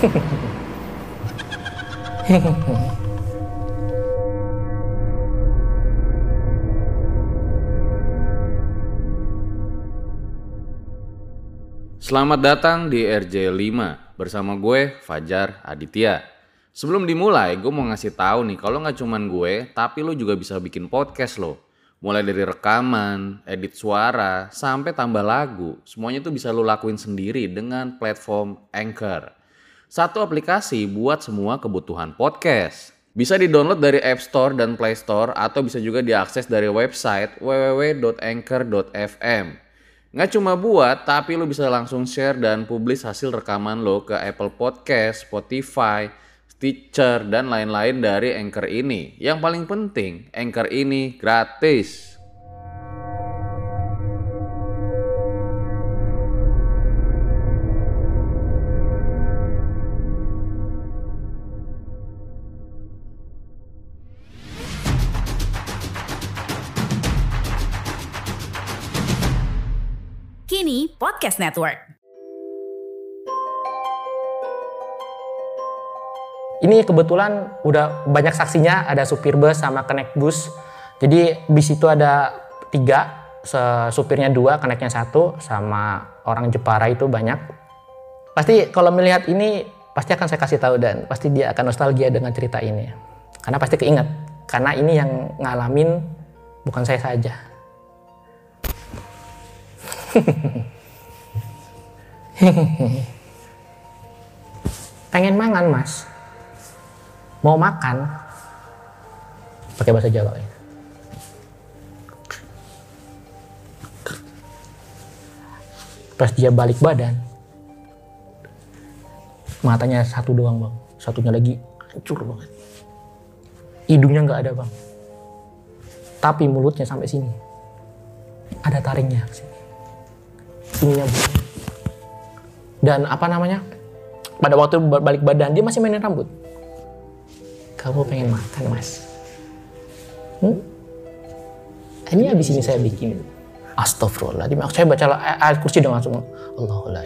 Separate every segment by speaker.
Speaker 1: Selamat datang di RJ5 bersama gue Fajar Aditya. Sebelum dimulai, gue mau ngasih tahu nih kalau nggak cuman gue, tapi lo juga bisa bikin podcast lo. Mulai dari rekaman, edit suara, sampai tambah lagu, semuanya tuh bisa lo lakuin sendiri dengan platform Anchor. Satu aplikasi buat semua kebutuhan podcast. Bisa di-download dari App Store dan Play Store atau bisa juga diakses dari website www.anchor.fm. Nggak cuma buat, tapi lo bisa langsung share dan publish hasil rekaman lo ke Apple Podcast, Spotify, Stitcher, dan lain-lain dari Anchor ini. Yang paling penting, Anchor ini gratis.
Speaker 2: Kini Podcast Network.
Speaker 3: Ini kebetulan udah banyak saksinya, ada supir bus sama connect bus. Jadi bis itu ada tiga, supirnya dua, connectnya satu, sama orang Jepara itu banyak. Pasti kalau melihat ini, pasti akan saya kasih tahu dan pasti dia akan nostalgia dengan cerita ini. Karena pasti keinget, karena ini yang ngalamin bukan saya saja. Pengen mangan mas, mau makan pakai bahasa Jawa ya. Pas dia balik badan, matanya satu doang bang, satunya lagi hancur banget. Hidungnya nggak ada bang, tapi mulutnya sampai sini, ada taringnya. Ininya. Dan apa namanya? Pada waktu balik badan dia masih mainin rambut kamu pengen makan mas hmm? ini habis ini saya bikin Astagfirullahaladzim saya baca ayat kursi dengan langsung Allahu la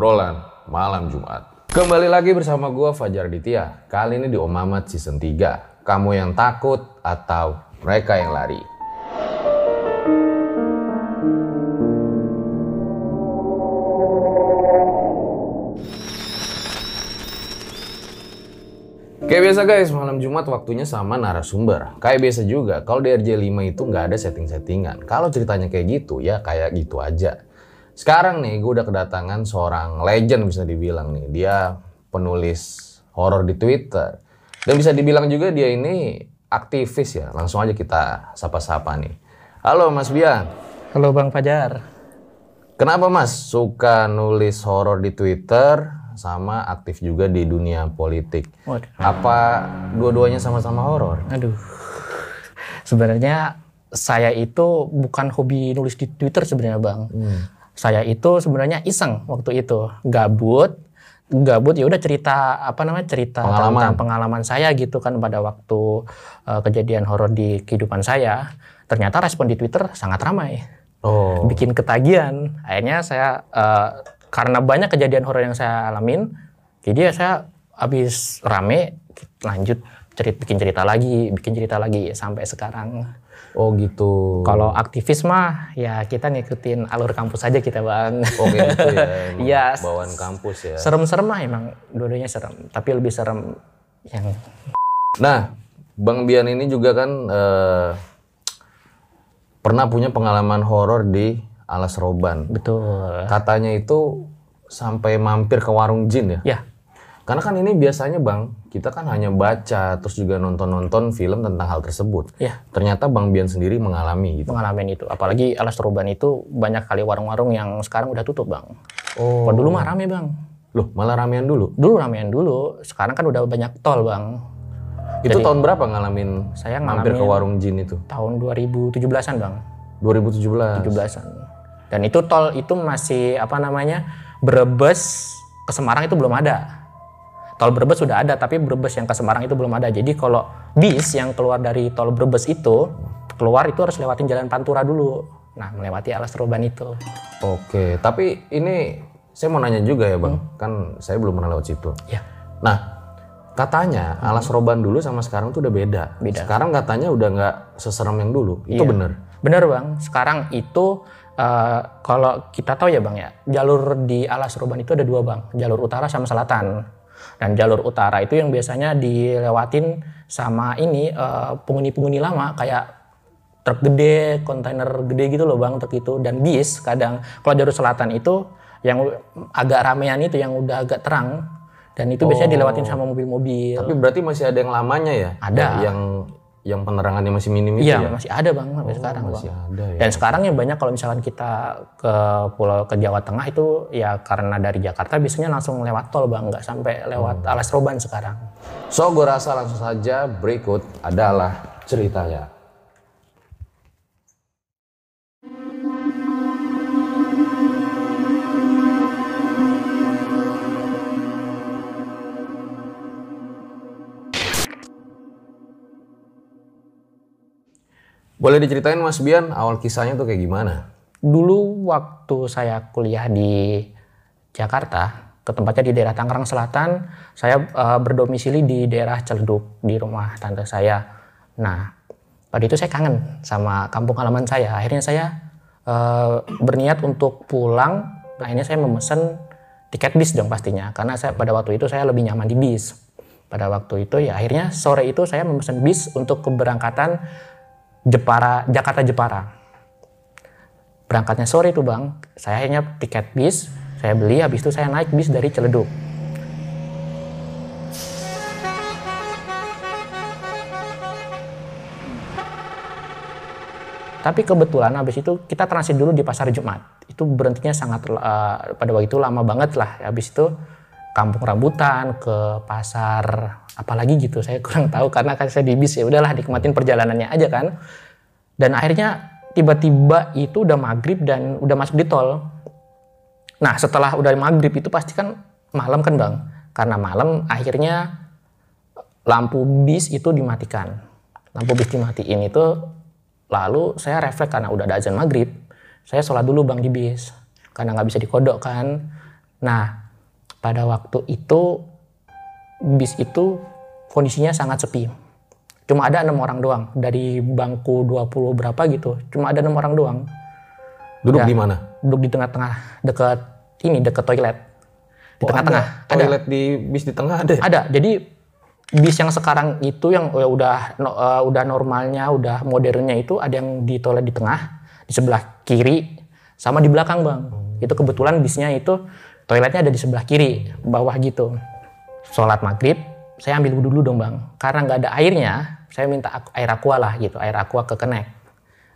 Speaker 1: obrolan malam Jumat. Kembali lagi bersama gue Fajar Ditya. Kali ini di Om Mamat season 3. Kamu yang takut atau mereka yang lari. Kayak biasa guys, malam Jumat waktunya sama narasumber. Kayak biasa juga, kalau di RJ5 itu nggak ada setting-settingan. Kalau ceritanya kayak gitu, ya kayak gitu aja. Sekarang nih, gue udah kedatangan seorang legend bisa dibilang nih. Dia penulis horor di Twitter. Dan bisa dibilang juga dia ini aktivis ya. Langsung aja kita sapa-sapa nih. Halo Mas Bian.
Speaker 3: Halo Bang Fajar
Speaker 1: Kenapa Mas suka nulis horor di Twitter sama aktif juga di dunia politik?
Speaker 3: Waduh.
Speaker 1: Apa dua-duanya sama-sama horor?
Speaker 3: Aduh sebenarnya saya itu bukan hobi nulis di Twitter sebenarnya Bang saya itu sebenarnya iseng waktu itu. Gabut gabut ya udah cerita apa namanya cerita
Speaker 1: Pengalaman.
Speaker 3: tentang pengalaman. saya gitu kan pada waktu uh, kejadian horor di kehidupan saya. Ternyata respon di Twitter sangat ramai.
Speaker 1: Oh,
Speaker 3: bikin ketagihan. Akhirnya saya uh, karena banyak kejadian horor yang saya alamin jadi ya saya habis rame lanjut cerit bikin cerita lagi bikin cerita lagi sampai sekarang
Speaker 1: oh gitu.
Speaker 3: kalau aktivis mah ya kita ngikutin alur kampus aja kita bang
Speaker 1: Oh gitu ya.
Speaker 3: Iya.
Speaker 1: Bawaan kampus ya.
Speaker 3: serem-serem mah emang dua-duanya serem tapi lebih serem yang
Speaker 1: Nah, Bang Bian ini juga kan eh, pernah punya pengalaman horor di Alas Roban.
Speaker 3: betul
Speaker 1: Katanya itu sampai mampir ke warung jin ya.
Speaker 3: ya
Speaker 1: Karena kan ini biasanya Bang, kita kan hanya baca terus juga nonton-nonton film tentang hal tersebut.
Speaker 3: ya
Speaker 1: Ternyata Bang Bian sendiri mengalami gitu.
Speaker 3: pengalaman itu apalagi alas Roban itu banyak kali warung-warung yang sekarang udah tutup bang
Speaker 1: Oh.
Speaker 3: kalau dulu mah rame bang
Speaker 1: Loh, malah ramean dulu.
Speaker 3: dulu ramean dulu sekarang kan udah banyak tol bang
Speaker 1: Itu
Speaker 3: Jadi-
Speaker 1: tahun berapa ngalamin
Speaker 3: Saya
Speaker 1: mampir ke
Speaker 3: ngalamin-
Speaker 1: warung jin itu?
Speaker 3: tahun 2017-an bang
Speaker 1: 2017.
Speaker 3: 17-an Dan itu tol itu masih apa namanya Brebes ke Semarang itu belum ada. Tol Brebes sudah ada, tapi Brebes yang ke Semarang itu belum ada. Jadi kalau bis yang keluar dari tol Brebes itu keluar itu harus lewatin jalan Pantura dulu. Nah, melewati alas roban itu.
Speaker 4: Oke, tapi ini saya mau nanya juga ya bang, kan saya belum pernah lewat situ.
Speaker 3: Ya.
Speaker 4: Nah, katanya alas roban dulu sama sekarang tuh udah beda.
Speaker 3: Beda.
Speaker 4: Sekarang katanya udah nggak seserem yang dulu. Itu
Speaker 3: Iya.
Speaker 4: bener.
Speaker 3: Bener bang, sekarang itu eh, kalau kita tahu ya bang ya, jalur di alas roban itu ada dua bang, jalur utara sama selatan. Dan jalur utara itu yang biasanya dilewatin sama ini eh, penghuni-penghuni lama kayak truk gede, kontainer gede gitu loh bang, truk itu dan bis kadang. Kalau jalur selatan itu yang agak ramean itu yang udah agak terang dan itu biasanya dilewatin sama mobil-mobil.
Speaker 4: Tapi berarti masih ada yang lamanya ya?
Speaker 3: Ada.
Speaker 4: Yang yang penerangannya masih minim itu
Speaker 3: Iya
Speaker 4: ya?
Speaker 3: masih ada bang sampai sekarang bang.
Speaker 4: Masih ada ya.
Speaker 3: Dan sekarang yang banyak kalau misalkan kita ke pulau ke Jawa Tengah itu ya karena dari Jakarta biasanya langsung lewat tol bang, nggak sampai lewat
Speaker 4: Hmm.
Speaker 3: alas roban sekarang.
Speaker 4: So, gue rasa langsung saja berikut adalah ceritanya. Boleh diceritain Mas Bian awal kisahnya tuh kayak gimana?
Speaker 3: Dulu waktu saya kuliah di Jakarta, ke tempatnya di daerah Tangerang Selatan, saya eh, berdomisili di daerah Celeduk di rumah tante saya. Nah, pada itu saya kangen sama kampung halaman saya. Akhirnya saya eh, berniat untuk pulang. Nah, ini saya memesan tiket bis dong pastinya, karena saya pada waktu itu saya lebih nyaman di bis. Pada waktu itu ya akhirnya sore itu saya memesan bis untuk keberangkatan Jepara Jakarta Jepara. Berangkatnya sore itu bang. Saya akhirnya tiket bis saya beli habis itu saya naik bis dari Ciledug tapi kebetulan habis itu kita transit dulu di pasar Jumat. Itu berhentinya sangat eh, pada waktu itu lama banget lah. Habis itu kampung rambutan ke pasar apalagi gitu saya kurang tahu karena kan saya di bis ya udahlah nikmatin perjalanannya aja kan dan akhirnya tiba-tiba itu udah maghrib dan udah masuk di tol. Nah setelah udah maghrib itu pasti kan malam kan bang. Karena malam akhirnya lampu bis itu dimatikan. Lampu bis dimatiin itu lalu saya refleks karena udah ada azan maghrib. Saya sholat dulu bang di bis. Karena nggak bisa dikodok kan. Nah pada waktu itu bis itu kondisinya sangat sepi cuma ada enam orang doang dari bangku 20 berapa gitu cuma ada enam orang doang
Speaker 4: Duduk
Speaker 3: Ya.
Speaker 4: di mana?
Speaker 3: duduk di tengah-tengah dekat ini dekat toilet di
Speaker 4: Oh,
Speaker 3: tengah-tengah
Speaker 4: ada. Toilet di bis di tengah ada. ya?
Speaker 3: ada jadi bis yang sekarang itu yang ya udah no- eh, udah normalnya udah modernnya itu ada yang di toilet di tengah di sebelah kiri sama di belakang bang itu kebetulan bisnya itu toiletnya ada di sebelah kiri bawah gitu. Sholat maghrib saya ambil wudhu dulu dong bang. Karena nggak ada airnya saya minta air aqua lah gitu air aqua ke kenek.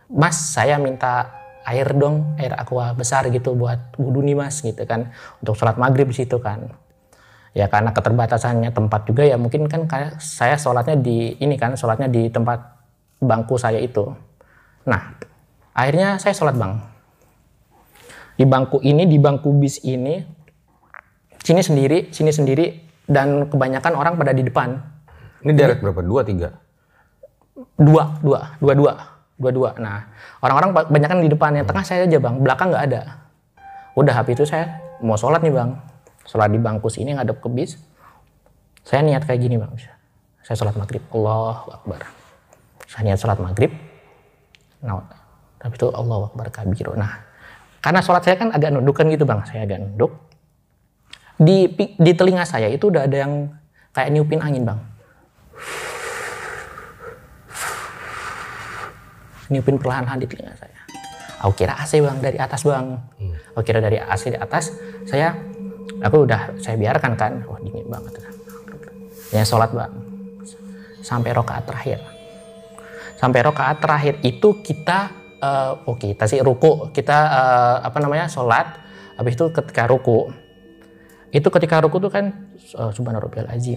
Speaker 3: Mas saya minta air dong air aqua besar gitu buat wudhu nih mas gitu kan. Untuk sholat maghrib di situ kan. Ya karena keterbatasannya tempat juga ya mungkin kan saya sholatnya di ini kan sholatnya di tempat bangku saya itu. Nah akhirnya saya sholat bang. Di bangku ini di bangku bis ini sini sendiri sini sendiri dan kebanyakan orang pada di depan.
Speaker 4: Ini deret berapa? Dua, tiga?
Speaker 3: dua dua dua dua dua dua. Nah orang-orang ba- banyak kan di depan. Yang tengah saya aja bang. Belakang nggak ada. Udah habis itu saya mau sholat nih bang. Sholat di bangku sini ngadep ke bis. Saya niat kayak gini bang. Saya sholat maghrib. Allah akbar. Saya niat sholat maghrib. Nah habis itu Allah akbar kabiro nah karena sholat saya kan agak nundukan gitu bang. Saya agak nunduk di di telinga saya itu udah ada yang kayak niupin angin bang niupin perlahan-lahan di telinga saya. Aku kira AC bang dari atas bang. Aku kira dari AC di atas. Saya, aku udah saya biarkan kan. Wah dingin banget. Ya sholat bang. Sampai rokaat terakhir. Sampai rokaat terakhir itu kita, eh, oh kita sih ruku. Kita eh, apa namanya sholat. Habis itu ketika ruku. Itu ketika ruku itu kan eh, uh, subhanarabbil azim.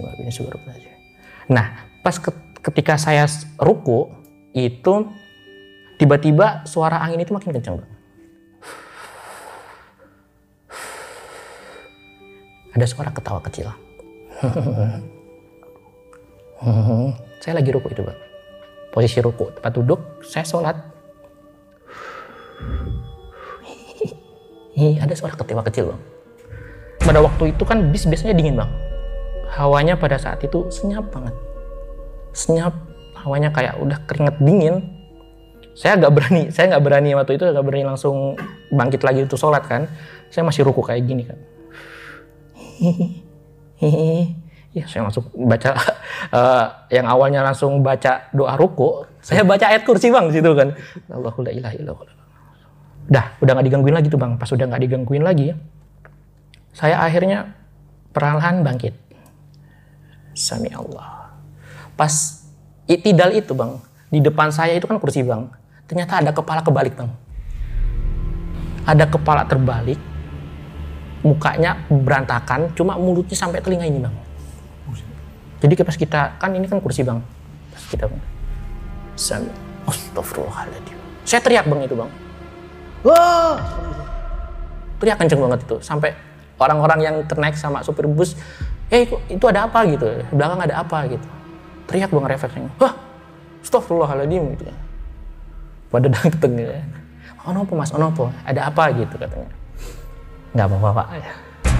Speaker 3: Nah, pas ke, ketika saya ruku itu tiba-tiba suara angin itu makin kencang bang Ada suara ketawa kecil. saya lagi ruku itu, Bang. Posisi ruku, tempat duduk, saya sholat. ada suara ketawa kecil, Bang. Pada waktu itu kan bis biasanya dingin bang. Hawanya pada saat itu senyap banget. Senyap, hawanya kayak udah keringet dingin. Saya nggak berani, saya nggak berani waktu itu nggak berani langsung bangkit lagi untuk sholat kan. Saya masih ruku kayak gini kan. ya saya langsung baca uh, yang awalnya langsung baca doa ruku, saya baca ayat kursi bang di situ kan. Allahu la ilaha illallah. Dah, udah nggak digangguin lagi tuh bang. Pas udah nggak digangguin lagi, saya akhirnya perlahan bangkit. Sami Allah. Pas itidal itu bang, di depan saya itu kan kursi bang. Ternyata ada kepala kebalik bang. Ada kepala terbalik, mukanya berantakan, cuma mulutnya sampai telinga ini bang. Jadi pas kita, kan ini kan kursi bang. Pas kita bang. Sami. Astagfirullahaladzim. Saya teriak bang itu bang. Wah! Teriak kenceng banget itu. Sampai orang-orang yang ternaik sama supir bus, eh itu ada apa gitu, belakang ada apa gitu. Teriak bang refleksnya, wah, astagfirullahaladzim gitu. Pada dateng gitu. Oh nopo mas, oh nopo, ada apa gitu katanya. Nggak apa-apa pak.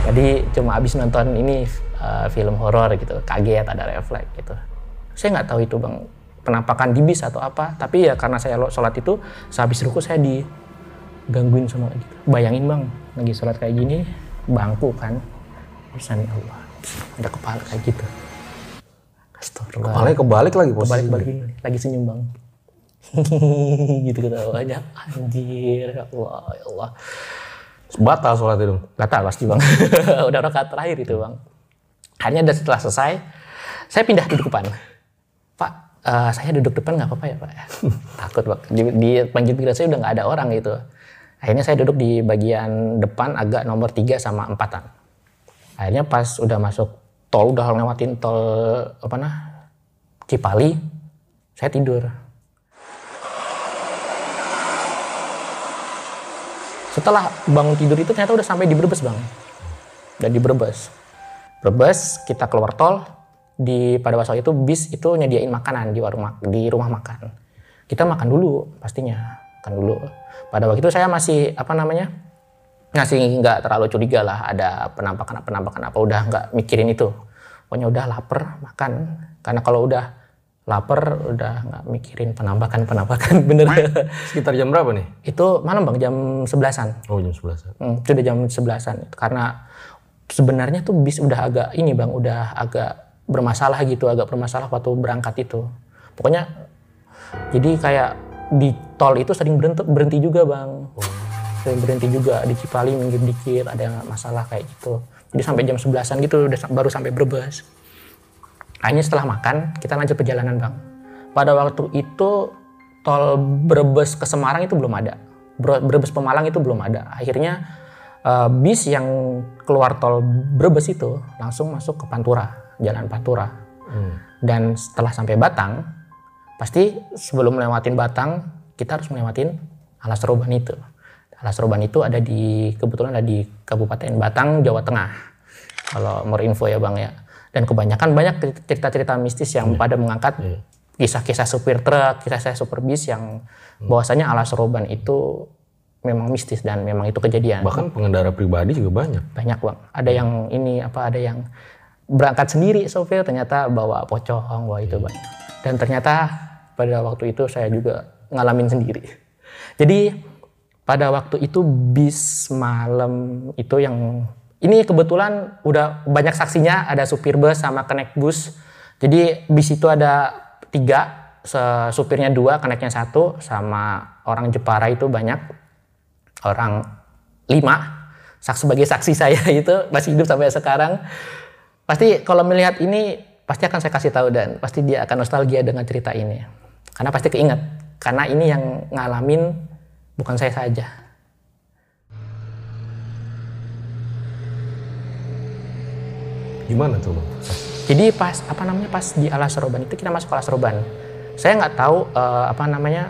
Speaker 3: Jadi cuma abis nonton ini uh, film horor gitu, kaget ada refleks gitu. Saya nggak tahu itu bang penampakan di bis atau apa, tapi ya karena saya sholat itu, sehabis ruku saya digangguin sama gitu. Bayangin bang, lagi sholat kayak gini, bangku kan. Bersani Allah. Ada kepala kayak gitu. Astagfirullah.
Speaker 1: Kepalanya kebalik lagi posisinya.
Speaker 3: kebalik balik ini lagi senyum bang. Gitu ketawanya anjir ya Allah ya Allah.
Speaker 1: Batal sholat itu.
Speaker 3: batal pasti bang. Udah rakaat terakhir itu bang. Akhirnya udah setelah selesai saya pindah duduk depan. Pak eh, saya duduk depan nggak apa-apa ya pak? Takut pak. Di, di pikiran saya udah nggak ada orang gitu akhirnya saya duduk di bagian depan agak nomor 3 sama empatan. Akhirnya pas udah masuk tol udah lewatin tol apa nah Cipali saya tidur. Setelah bangun tidur itu ternyata udah sampai di Brebes bang. Dan di Brebes. Brebes kita keluar tol di pada waktu itu bis itu nyediain makanan di warung di rumah makan. Kita makan dulu pastinya. Makan dulu pada waktu itu saya masih apa namanya ngasih nggak terlalu curiga lah ada penampakan penampakan apa. Udah nggak mikirin itu. Pokoknya udah lapar makan. Karena kalau udah lapar udah nggak mikirin penampakan penampakan. Bener.
Speaker 1: Sekitar jam berapa nih?
Speaker 3: itu malam bang jam sebelasan.
Speaker 1: Oh jam 11
Speaker 3: Hmm, itu udah jam sebelasan. Karena sebenarnya tuh bis udah agak ini bang udah agak bermasalah gitu agak bermasalah waktu berangkat itu. Pokoknya jadi kayak di tol itu sering berhenti, berhenti juga bang. Sering berhenti juga di Cipali minggir dikit ada yang masalah kayak gitu. Jadi sampai jam sebelasan gitu udah baru sampai Brebes. Akhirnya setelah makan kita lanjut perjalanan bang. Pada waktu itu tol Brebes ke Semarang itu belum ada. Bre- Brebes Pemalang itu belum ada. Akhirnya eh, bis yang keluar tol Brebes itu langsung masuk ke Pantura jalan Pantura. Dan setelah sampai Batang pasti sebelum melewatin Batang kita harus melewatin Alas Roban itu. Alas Roban itu ada di kebetulan ada di Kabupaten Batang Jawa Tengah. Kalau mau info ya bang ya. Dan kebanyakan banyak cerita-cerita mistis yang pada mengangkat kisah-kisah supir truk kisah-kisah supir bis yang bahwasanya Alas Roban itu memang mistis dan memang itu kejadian.
Speaker 1: Bahkan pengendara pribadi juga banyak.
Speaker 3: banyak bang. Ada yang ini apa ada yang berangkat sendiri sopir ternyata bawa pocong bawa itu banyak dan ternyata pada waktu itu saya juga ngalamin sendiri. Jadi pada waktu itu bis malam itu yang ini kebetulan udah banyak saksinya ada supir bus sama kenek bus. Jadi bis itu ada tiga supirnya dua keneknya satu sama orang Jepara itu banyak. Orang lima sak sebagai saksi saya itu masih hidup sampai sekarang. Pasti kalau melihat ini pasti akan saya kasih tahu dan pasti dia akan nostalgia dengan cerita ini karena pasti keinget karena ini yang ngalamin bukan saya saja
Speaker 1: Gimana tuh bang?
Speaker 3: Jadi pas apa namanya pas di Alas Roban itu kita masuk Alas Roban. Saya nggak tahu eh, apa namanya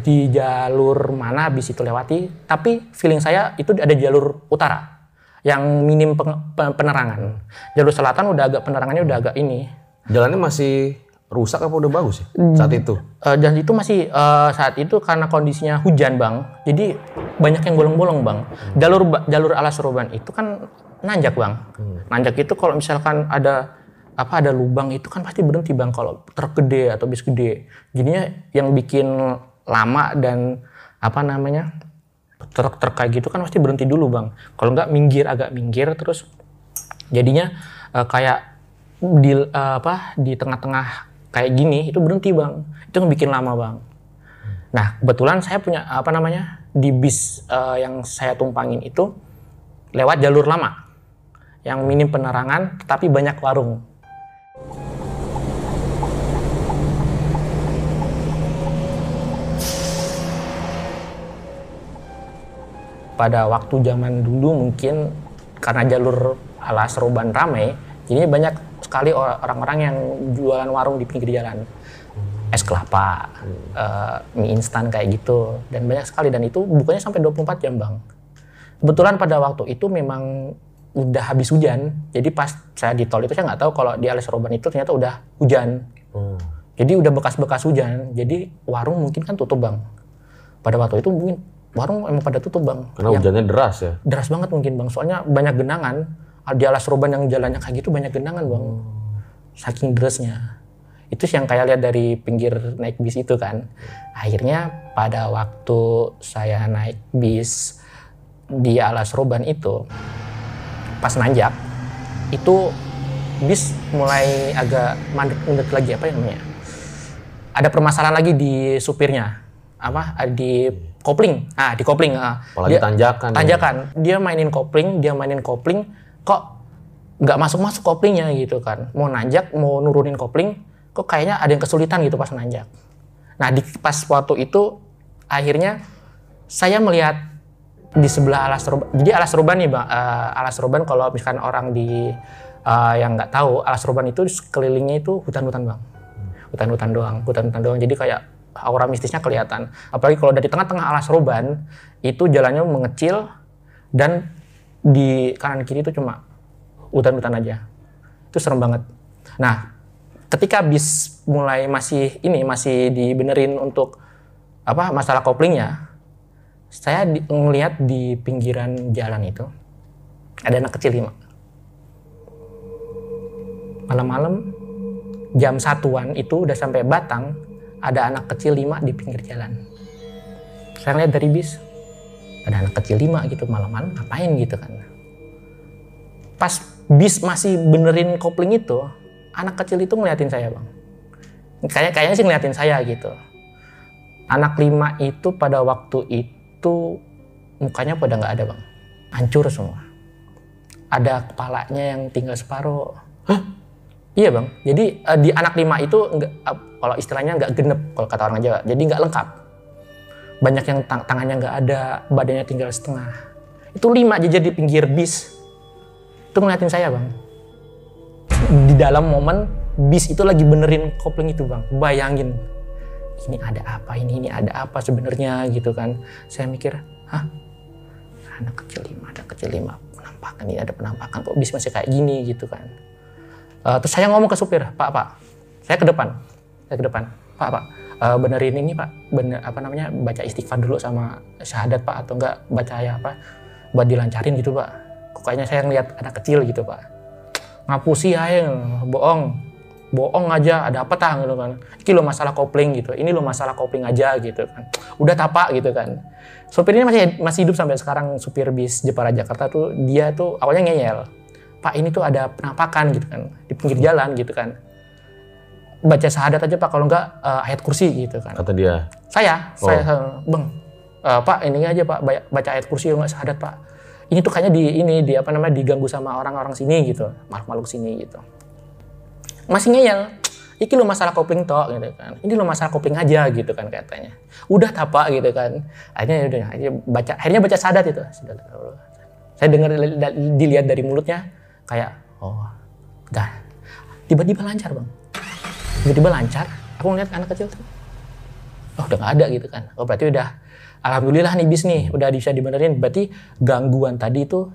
Speaker 3: di jalur mana bis itu lewati, tapi feeling saya itu ada di jalur utara. yang minim penerangan. Jalur selatan udah agak penerangannya udah agak ini.
Speaker 1: Jalannya masih rusak apa udah bagus ya saat itu?
Speaker 3: Eh, dan itu masih eh, saat itu karena kondisinya hujan bang, jadi banyak yang bolong-bolong bang. Jalur ba- jalur alas roban itu kan nanjak bang. Nanjak itu kalau misalkan ada apa ada lubang itu kan pasti berhenti bang kalau truk gede atau bis gede. Jadinya yang bikin lama dan apa namanya truk-truk kayak gitu kan pasti berhenti dulu bang. Kalau nggak minggir agak minggir terus jadinya eh, kayak di eh, apa di tengah-tengah kayak gini itu berhenti bang. Itu yang bikin lama bang. Nah kebetulan saya punya apa namanya di bis eh, yang saya tumpangin itu lewat jalur lama. Yang minim penerangan tetapi banyak warung. Pada waktu zaman dulu mungkin karena jalur alas roban ramai jadi banyak sekali or- orang-orang yang jualan warung di pinggir jalan. Es kelapa eh, mie instan kayak gitu dan banyak sekali. Dan itu bukanya sampai 24 jam bang. Kebetulan pada waktu itu memang udah habis hujan. Jadi pas saya di tol itu saya nggak tahu kalau di alas roban itu ternyata udah hujan.
Speaker 1: Oh.
Speaker 3: jadi udah bekas-bekas hujan. Jadi warung mungkin kan tutup bang. Pada waktu itu mungkin warung emang pada tutup bang.
Speaker 1: Karena
Speaker 3: Yang-
Speaker 1: hujannya deras ya.
Speaker 3: deras banget mungkin bang. Soalnya banyak genangan di alas roban yang jalannya kayak gitu banyak genangan bang. Saking derasnya itu sih yang kayak lihat dari pinggir naik bis itu kan. Akhirnya pada waktu saya naik bis di alas roban itu pas nanjak itu bis mulai agak mandek mandek lagi apa yang namanya? Ada permasalahan lagi di supirnya. Apa? Di kopling. Ah di kopling ah.
Speaker 1: Apalagi
Speaker 3: Dia-
Speaker 1: tanjakan. ya.
Speaker 3: tanjakan. Dia mainin kopling dia mainin kopling kok nggak masuk masuk koplingnya gitu kan. Mau nanjak mau nurunin kopling kok kayaknya ada yang kesulitan gitu pas nanjak. Nah di pas waktu itu akhirnya saya melihat di sebelah alas roban jadi alas roban nih bang. Eh, alas roban kalau misalkan orang di eh, yang nggak tahu alas roban itu sekelilingnya itu hutan-hutan bang. Hutan-hutan doang hutan-hutan doang. Jadi kayak aura mistisnya kelihatan. Apalagi kalau dari tengah-tengah alas roban itu jalannya mengecil dan di kanan kiri itu cuma hutan-hutan aja. Itu serem banget. Nah ketika bis mulai masih ini masih dibenerin untuk apa masalah koplingnya saya di, di pinggiran jalan itu ada anak kecil lima malam-malam jam satuan itu udah sampai Batang ada anak kecil lima di pinggir jalan. Saya lihat dari bis ada anak kecil lima gitu malam-malam ngapain gitu kan? Pas bis masih benerin kopling itu anak kecil itu ngeliatin saya bang. Kayak kayaknya sih ngeliatin saya gitu. Anak lima itu pada waktu itu mukanya pada nggak ada bang. Hancur semua. Ada kepalanya yang tinggal separuh. Iya bang, jadi eh, di anak lima itu nggak, eh, kalau istilahnya nggak genep kalau kata orang Jawa, jadi nggak lengkap. Banyak yang tang- tangannya nggak ada, badannya tinggal setengah. Itu lima jajar di pinggir bis. Itu ngeliatin saya bang. Di dalam momen bis itu lagi benerin kopling itu bang, bayangin ini ada apa ini ini ada apa sebenarnya gitu kan. Saya mikir, hah anak kecil lima, ada kecil lima penampakan ini ada penampakan kok bis masih kayak gini gitu kan. Eh, terus saya ngomong ke supir, Pak, Pak, saya ke depan, saya ke depan, Pak, Pak, eh, benerin ini Pak, bener apa namanya baca istighfar dulu sama syahadat Pak atau enggak baca ya apa, buat dilancarin gitu Pak. Kok kayaknya saya ngeliat anak kecil gitu Pak. Ngapusi aja, bohong, bohong aja, ada apa tah gitu kan. Ini lo masalah kopling gitu, ini lo masalah kopling aja gitu kan. Udah tapak gitu kan. Supir ini masih masih hidup sampai sekarang supir bis Jepara Jakarta tuh dia tuh awalnya ngeyel. Pak ini tuh ada penampakan gitu kan di pinggir jalan gitu kan. Baca syahadat aja Pak kalau enggak eh, ayat kursi gitu kan.
Speaker 1: Kata dia.
Speaker 3: Saya,
Speaker 1: Oh.
Speaker 3: saya Bang, eh, Pak ini aja Pak ba- baca ayat kursi enggak syahadat Pak. Ini tuh kayaknya di ini di apa namanya diganggu sama orang-orang sini gitu, makhluk-makhluk sini gitu. Masih ngeyel. Iki lo masalah kopling tok gitu kan. Ini lo masalah kopling aja gitu kan katanya. Udah tapa gitu kan. Akhirnya ya udah akhirnya baca akhirnya baca syahadat itu. Saya dengar dilihat dari mulutnya kayak oh udah tiba-tiba lancar bang tiba-tiba lancar aku ngeliat anak kecil tuh oh udah nggak ada gitu kan oh berarti udah alhamdulillah nih bis nih udah bisa dibenerin berarti gangguan tadi itu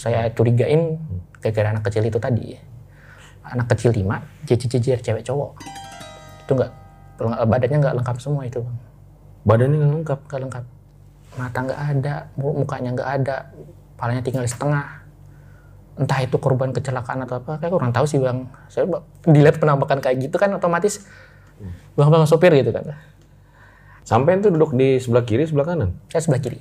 Speaker 3: saya curigain gara-gara anak kecil itu tadi. Anak kecil lima, jejer-jejer cewek cowok. Itu nggak badannya nggak lengkap semua itu bang.
Speaker 1: Badannya nggak lengkap.
Speaker 3: Nggak lengkap. Mata nggak ada, mu- mukanya nggak ada, palanya tinggal setengah. Entah itu korban kecelakaan atau apa, kayak kurang tahu sih bang. Saya dilihat penampakan kayak gitu kan otomatis bang bang sopir gitu kan.
Speaker 1: Sampai itu duduk di sebelah kiri, sebelah kanan.
Speaker 3: Saya sebelah kiri.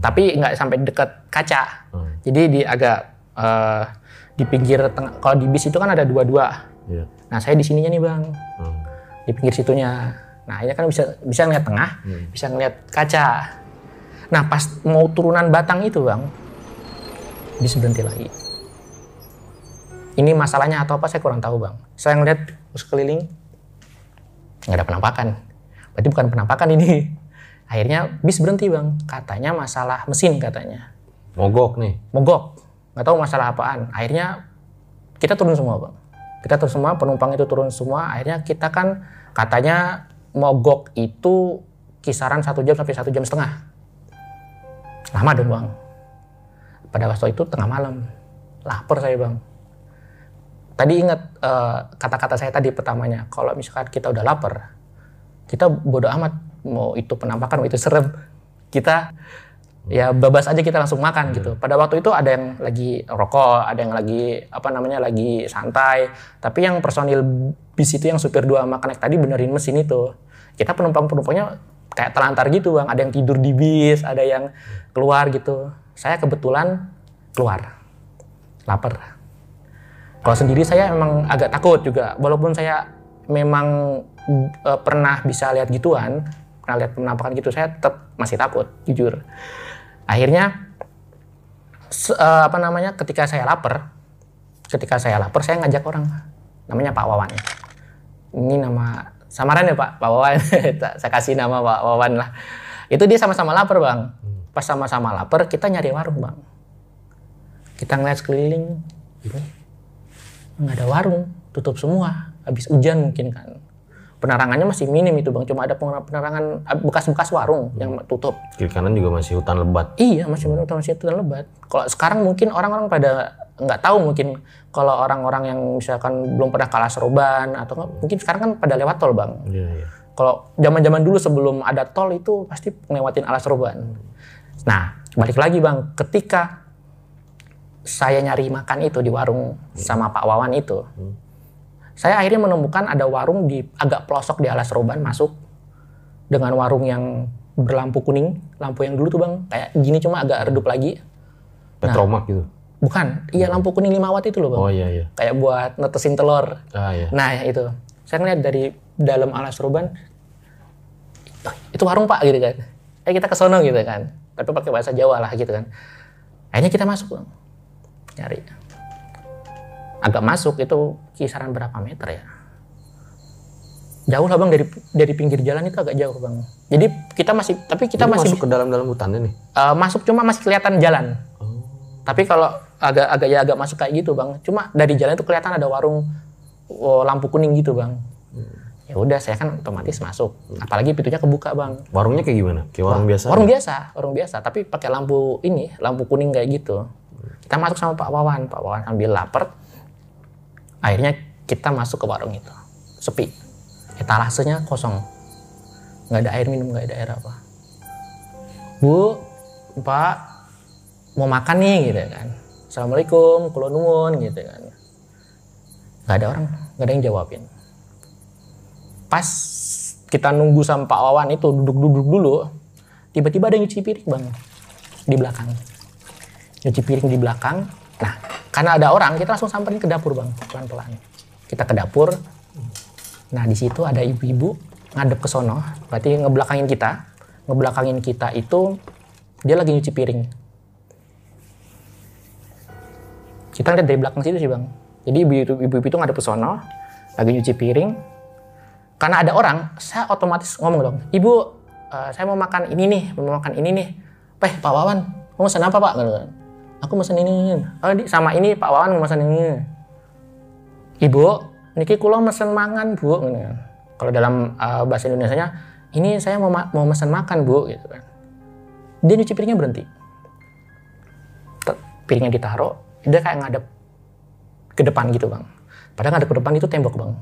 Speaker 3: Tapi nggak sampai dekat kaca.
Speaker 1: Hmm.
Speaker 3: Jadi di agak eh, di pinggir tengah. Kalau di bis itu kan ada dua-dua.
Speaker 1: Iya.
Speaker 3: Nah saya di sininya nih bang,
Speaker 1: Hmm.
Speaker 3: di pinggir situnya. Nah ini kan bisa bisa ngeliat tengah, bisa ngeliat kaca. Nah pas mau turunan batang itu bang, bis berhenti lagi. Ini masalahnya atau apa saya kurang tahu bang. Saya ngeliat sekeliling nggak ada penampakan. Berarti bukan penampakan ini. Akhirnya bis berhenti bang. Katanya masalah mesin katanya.
Speaker 1: Mogok nih.
Speaker 3: Mogok. Nggak tahu masalah apaan. Akhirnya kita turun semua bang. Kita turun semua, penumpang itu turun semua. Akhirnya kita kan katanya mogok itu kisaran satu jam sampai satu jam setengah. Lama dong bang. Pada waktu itu tengah malam. Lapar saya bang. Tadi ingat eh, kata-kata saya tadi pertamanya. Kalau misalkan kita udah lapar, kita bodoh amat mau itu penampakan mau itu serem. Kita ya bebas aja kita langsung makan gitu. Pada waktu itu ada yang lagi rokok ada yang lagi apa namanya lagi santai. Tapi yang personil bis itu yang supir dua connect tadi benerin mesin itu. Kita penumpang penumpangnya kayak telantar gitu bang. Ada yang tidur di bis ada yang keluar gitu. Saya kebetulan keluar lapar kalau sendiri saya emang agak takut juga, walaupun saya memang eh, pernah bisa lihat gituan, pernah lihat penampakan gitu, saya tetap masih takut, jujur. Akhirnya se- eh, apa namanya? Ketika saya lapar, ketika saya lapar, saya ngajak orang, namanya Pak Wawan. Ini nama samaran ya Pak, Pak Wawan. saya kasih nama Pak Wawan lah. Itu dia sama-sama lapar bang. Pas sama-sama lapar, kita nyari warung bang. Kita ngeliat sekeliling, nggak ada warung, tutup semua. Habis hujan mungkin kan. Penerangannya masih minim itu bang, cuma ada pener- penerangan ah, bekas-bekas warung yang tutup.
Speaker 1: Kiri kanan juga masih hutan lebat.
Speaker 3: Iya masih menurut masih itu lebat. Kalau sekarang mungkin orang-orang pada nggak tahu mungkin kalau orang-orang yang misalkan belum pernah kalah seroban atau nggak, mungkin sekarang kan pada lewat tol bang.
Speaker 1: Iya, iya.
Speaker 3: Kalau zaman-zaman dulu sebelum ada tol itu pasti ngelewatin alas roban. Nah, balik lagi bang, ketika saya nyari makan itu di warung sama Pak Wawan itu, saya akhirnya menemukan ada warung di agak pelosok di alas roban masuk dengan warung yang berlampu kuning, lampu yang dulu tuh bang, kayak gini cuma agak redup lagi.
Speaker 1: Petromak gitu.
Speaker 3: Bukan, iya lampu kuning 5 watt itu loh bang,
Speaker 1: Oh iya iya.
Speaker 3: kayak buat netesin telur.
Speaker 1: Ah iya.
Speaker 3: Nah ya itu, saya ngeliat dari dalam alas roban, "Oh, itu warung pak gitu kan. Eh kita ke sono gitu kan. Tapi pakai bahasa Jawa lah gitu kan. Akhirnya kita masuk bang, nyari. Agak masuk itu kisaran berapa meter ya? Jauh lah bang dari dari pinggir jalan itu agak jauh bang. Jadi kita masih, tapi kita
Speaker 1: Jadi
Speaker 3: masih
Speaker 1: masuk ke dalam-dalam hutannya nih.
Speaker 3: eh, masuk cuma masih kelihatan jalan. Tapi kalau agak agak ya agak masuk kayak gitu bang, cuma dari jalan itu kelihatan ada warung oh, lampu kuning gitu bang. Ya udah saya kan otomatis masuk. Apalagi pintunya kebuka bang.
Speaker 1: Warungnya kayak gimana? Kayak warung biasa.
Speaker 3: Warung biasa, warung biasa. Tapi pakai lampu ini, lampu kuning kayak gitu. Kita masuk sama Pak Wawan, Pak Wawan sambil lapar. Akhirnya kita masuk ke warung itu, sepi. Etalasenya kosong, nggak ada air minum, nggak ada air apa. Bu, Pak, mau makan nih gitu kan. Assalamualaikum, kulo nuwun gitu kan. Nggak ada orang, nggak ada yang jawabin. Pas kita nunggu sama Pak Wawan itu duduk-duduk dulu, tiba-tiba ada yang nyuci piring bang di belakang. Nyuci piring di belakang. Nah, karena ada orang, kita langsung samperin ke dapur bang, pelan-pelan. Kita ke dapur. Nah, di situ ada ibu-ibu ngadep ke sono, berarti ngebelakangin kita. Ngebelakangin kita itu dia lagi nyuci piring. Kita lihat dari belakang situ sih bang. Jadi ibu- ibu-ibu itu ngadep ke sono, lagi nyuci piring. Karena ada orang, saya otomatis ngomong dong, ibu, eh, saya mau makan ini nih, mau makan ini nih. Peh, Pak Wawan, mau pesan apa Pak? Aku pesan ini. Oh, di- sama ini Pak Wawan mau pesan ini. Ibu, niki kulo mesen mangan bu. Kan. Kalau dalam eh, bahasa Indonesia-nya, ini saya mau ma- mau mesen makan bu. Gitu kan. Dia nyuci piringnya berhenti. Piringnya ditaruh, dia kayak ngadep ke depan gitu bang. Padahal ngadep ke depan itu tembok bang.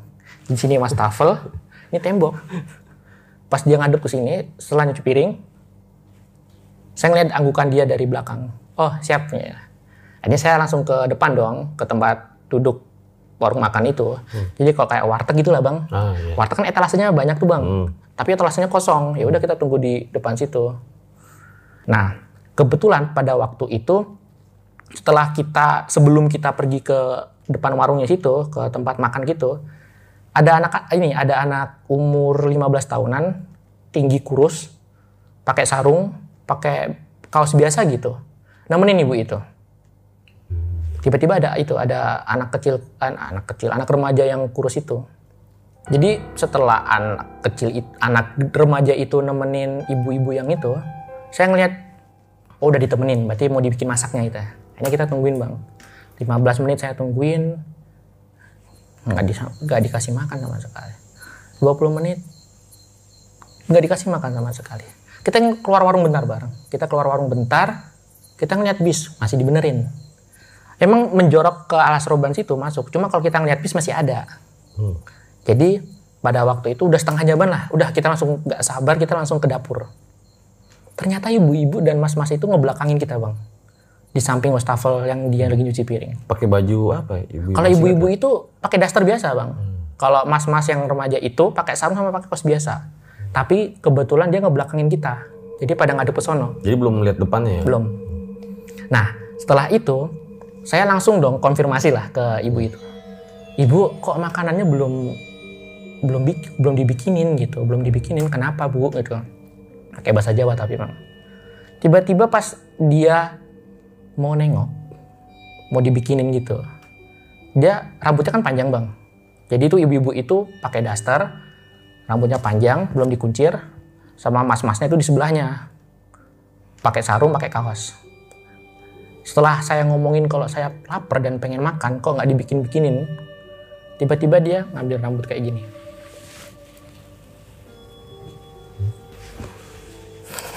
Speaker 3: Di sini mas tafel, ini tembok. Pas dia ngadep ke sini, setelah nyuci piring, saya ngeliat anggukan dia dari belakang. Oh siap ya. Akhirnya saya langsung ke depan dong, ke tempat duduk warung makan itu. Jadi kalau kayak warteg gitu lah bang.
Speaker 1: Ah, iya.
Speaker 3: Warteg kan etalasenya banyak tuh bang.
Speaker 1: Hmm.
Speaker 3: Tapi etalasenya kosong. Ya udah kita tunggu di depan situ. Nah, kebetulan pada waktu itu setelah kita sebelum kita pergi ke depan warungnya situ, ke tempat makan gitu, ada anak ini, ada anak umur 15 tahunan, tinggi kurus, pakai sarung, pakai kaos biasa gitu. Nemenin ibu itu. Tiba-tiba ada itu, ada anak kecil, an- anak kecil, anak remaja yang kurus itu. Jadi setelah anak kecil, anak remaja itu nemenin ibu-ibu yang itu, saya ngeliat, oh udah ditemenin, berarti mau dibikin masaknya itu. Akhirnya kita tungguin bang. 15 menit saya tungguin, nggak, disa- nggak dikasih makan sama sekali. 20 menit, nggak dikasih makan sama sekali. Kita keluar warung bentar bareng. Kita keluar warung bentar, kita ngeliat bis, masih dibenerin. Emang menjorok ke alas roban situ masuk, cuma kalau kita ngeliat bis masih ada.
Speaker 1: Hmm.
Speaker 3: Jadi pada waktu itu udah setengah jaman lah, udah kita langsung nggak sabar, kita langsung ke dapur. Ternyata ibu-ibu dan mas-mas itu ngebelakangin kita bang, di samping wastafel yang dia lagi nyuci piring.
Speaker 1: Pakai baju apa? Ibu
Speaker 3: Kalau ibu-ibu itu pakai daster biasa bang. Kalau mas-mas yang remaja itu pakai sarung sama pakai kaos biasa. Tapi kebetulan dia ngebelakangin kita, jadi pada ngadep ke sono.
Speaker 1: Jadi belum melihat depannya ya?
Speaker 3: Belum. Nah, setelah itu saya langsung dong konfirmasi lah ke ibu itu. Ibu, kok makanannya belum belum belum dibikinin gitu, belum dibikinin. Kenapa, Bu? gitu. Pakai bahasa Jawa tapi, Bang. Tiba-tiba pas dia mau nengok, mau dibikinin gitu. Dia rambutnya kan panjang, Bang. Jadi itu ibu-ibu itu pakai daster, rambutnya panjang, belum dikuncir, sama mas-masnya itu di sebelahnya pakai sarung, pakai kaos. Setelah saya ngomongin kalau saya lapar dan pengen makan, kok nggak dibikin-bikinin, tiba-tiba dia ngambil rambut kayak gini.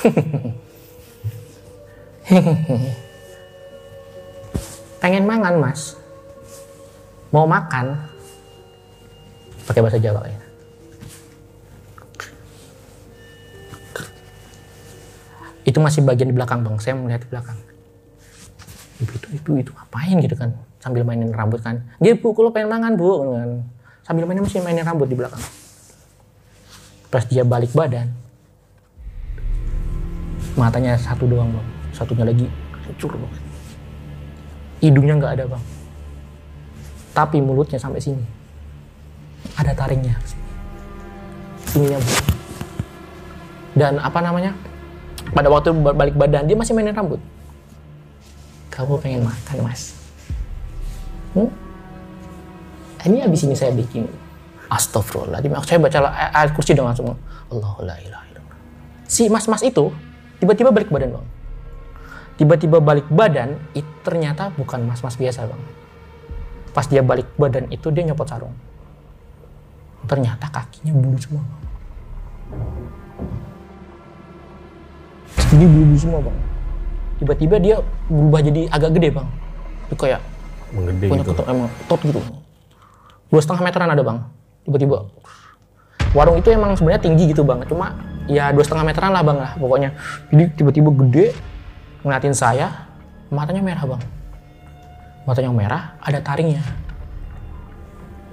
Speaker 3: pengen mangan mas, mau makan, pakai bahasa Jawa ya. Itu masih bagian di belakang bang, saya melihat di belakang ibu itu ibu itu ngapain gitu kan sambil mainin rambut kan. Dia bu kalau pengen mangan bu gitu kan. Sambil mainin masih mainin rambut di belakang. Pas dia balik badan matanya satu doang bang satunya lagi hancur banget hidungnya nggak ada bang. Tapi mulutnya sampai sini. Ada taringnya. Sininya bu. Dan apa namanya pada waktu balik badan dia masih mainin rambut kamu pengen makan mas? Hmm? ini habis ini saya bikin. Astagfirullahaladzim saya baca ay- ayat kursi dong langsung. Allahu la si mas-mas itu tiba-tiba balik badan bang. Tiba-tiba balik badan itu ternyata bukan mas-mas biasa bang. Pas dia balik badan itu dia nyopot sarung. Ternyata kakinya bulu semua bang. ini bulu semua bang tiba-tiba dia berubah jadi agak gede bang. Itu kayak
Speaker 1: Menggede
Speaker 3: punya
Speaker 1: gitu.
Speaker 3: emang tot gitu. Dua setengah meteran ada bang. Tiba-tiba. Warung itu emang sebenarnya tinggi gitu bang. Cuma ya dua setengah meteran lah bang lah pokoknya. Jadi tiba-tiba gede ngeliatin saya matanya merah bang. Matanya merah ada taringnya.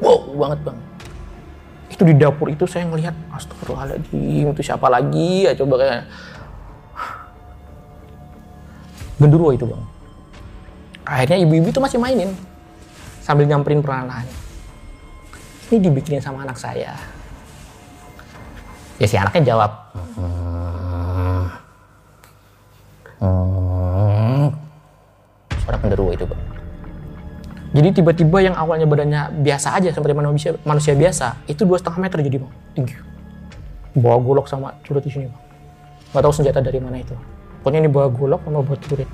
Speaker 3: Wow banget bang. Itu di dapur itu saya ngelihat astagfirullahaladzim itu siapa lagi? Ya coba kayak genderuwo itu bang. Akhirnya ibu-ibu itu masih mainin sambil nyamperin perlahan ini dibikinin sama anak saya. Ya si anaknya jawab. Suara genderuwo itu bang. Jadi tiba-tiba yang awalnya badannya biasa aja seperti manusia manusia biasa itu dua setengah meter jadi bang. Tinggi. Bawa golok sama curit di sini bang. Nggak tahu senjata dari mana itu pokoknya ini bawa golok sama bawa curit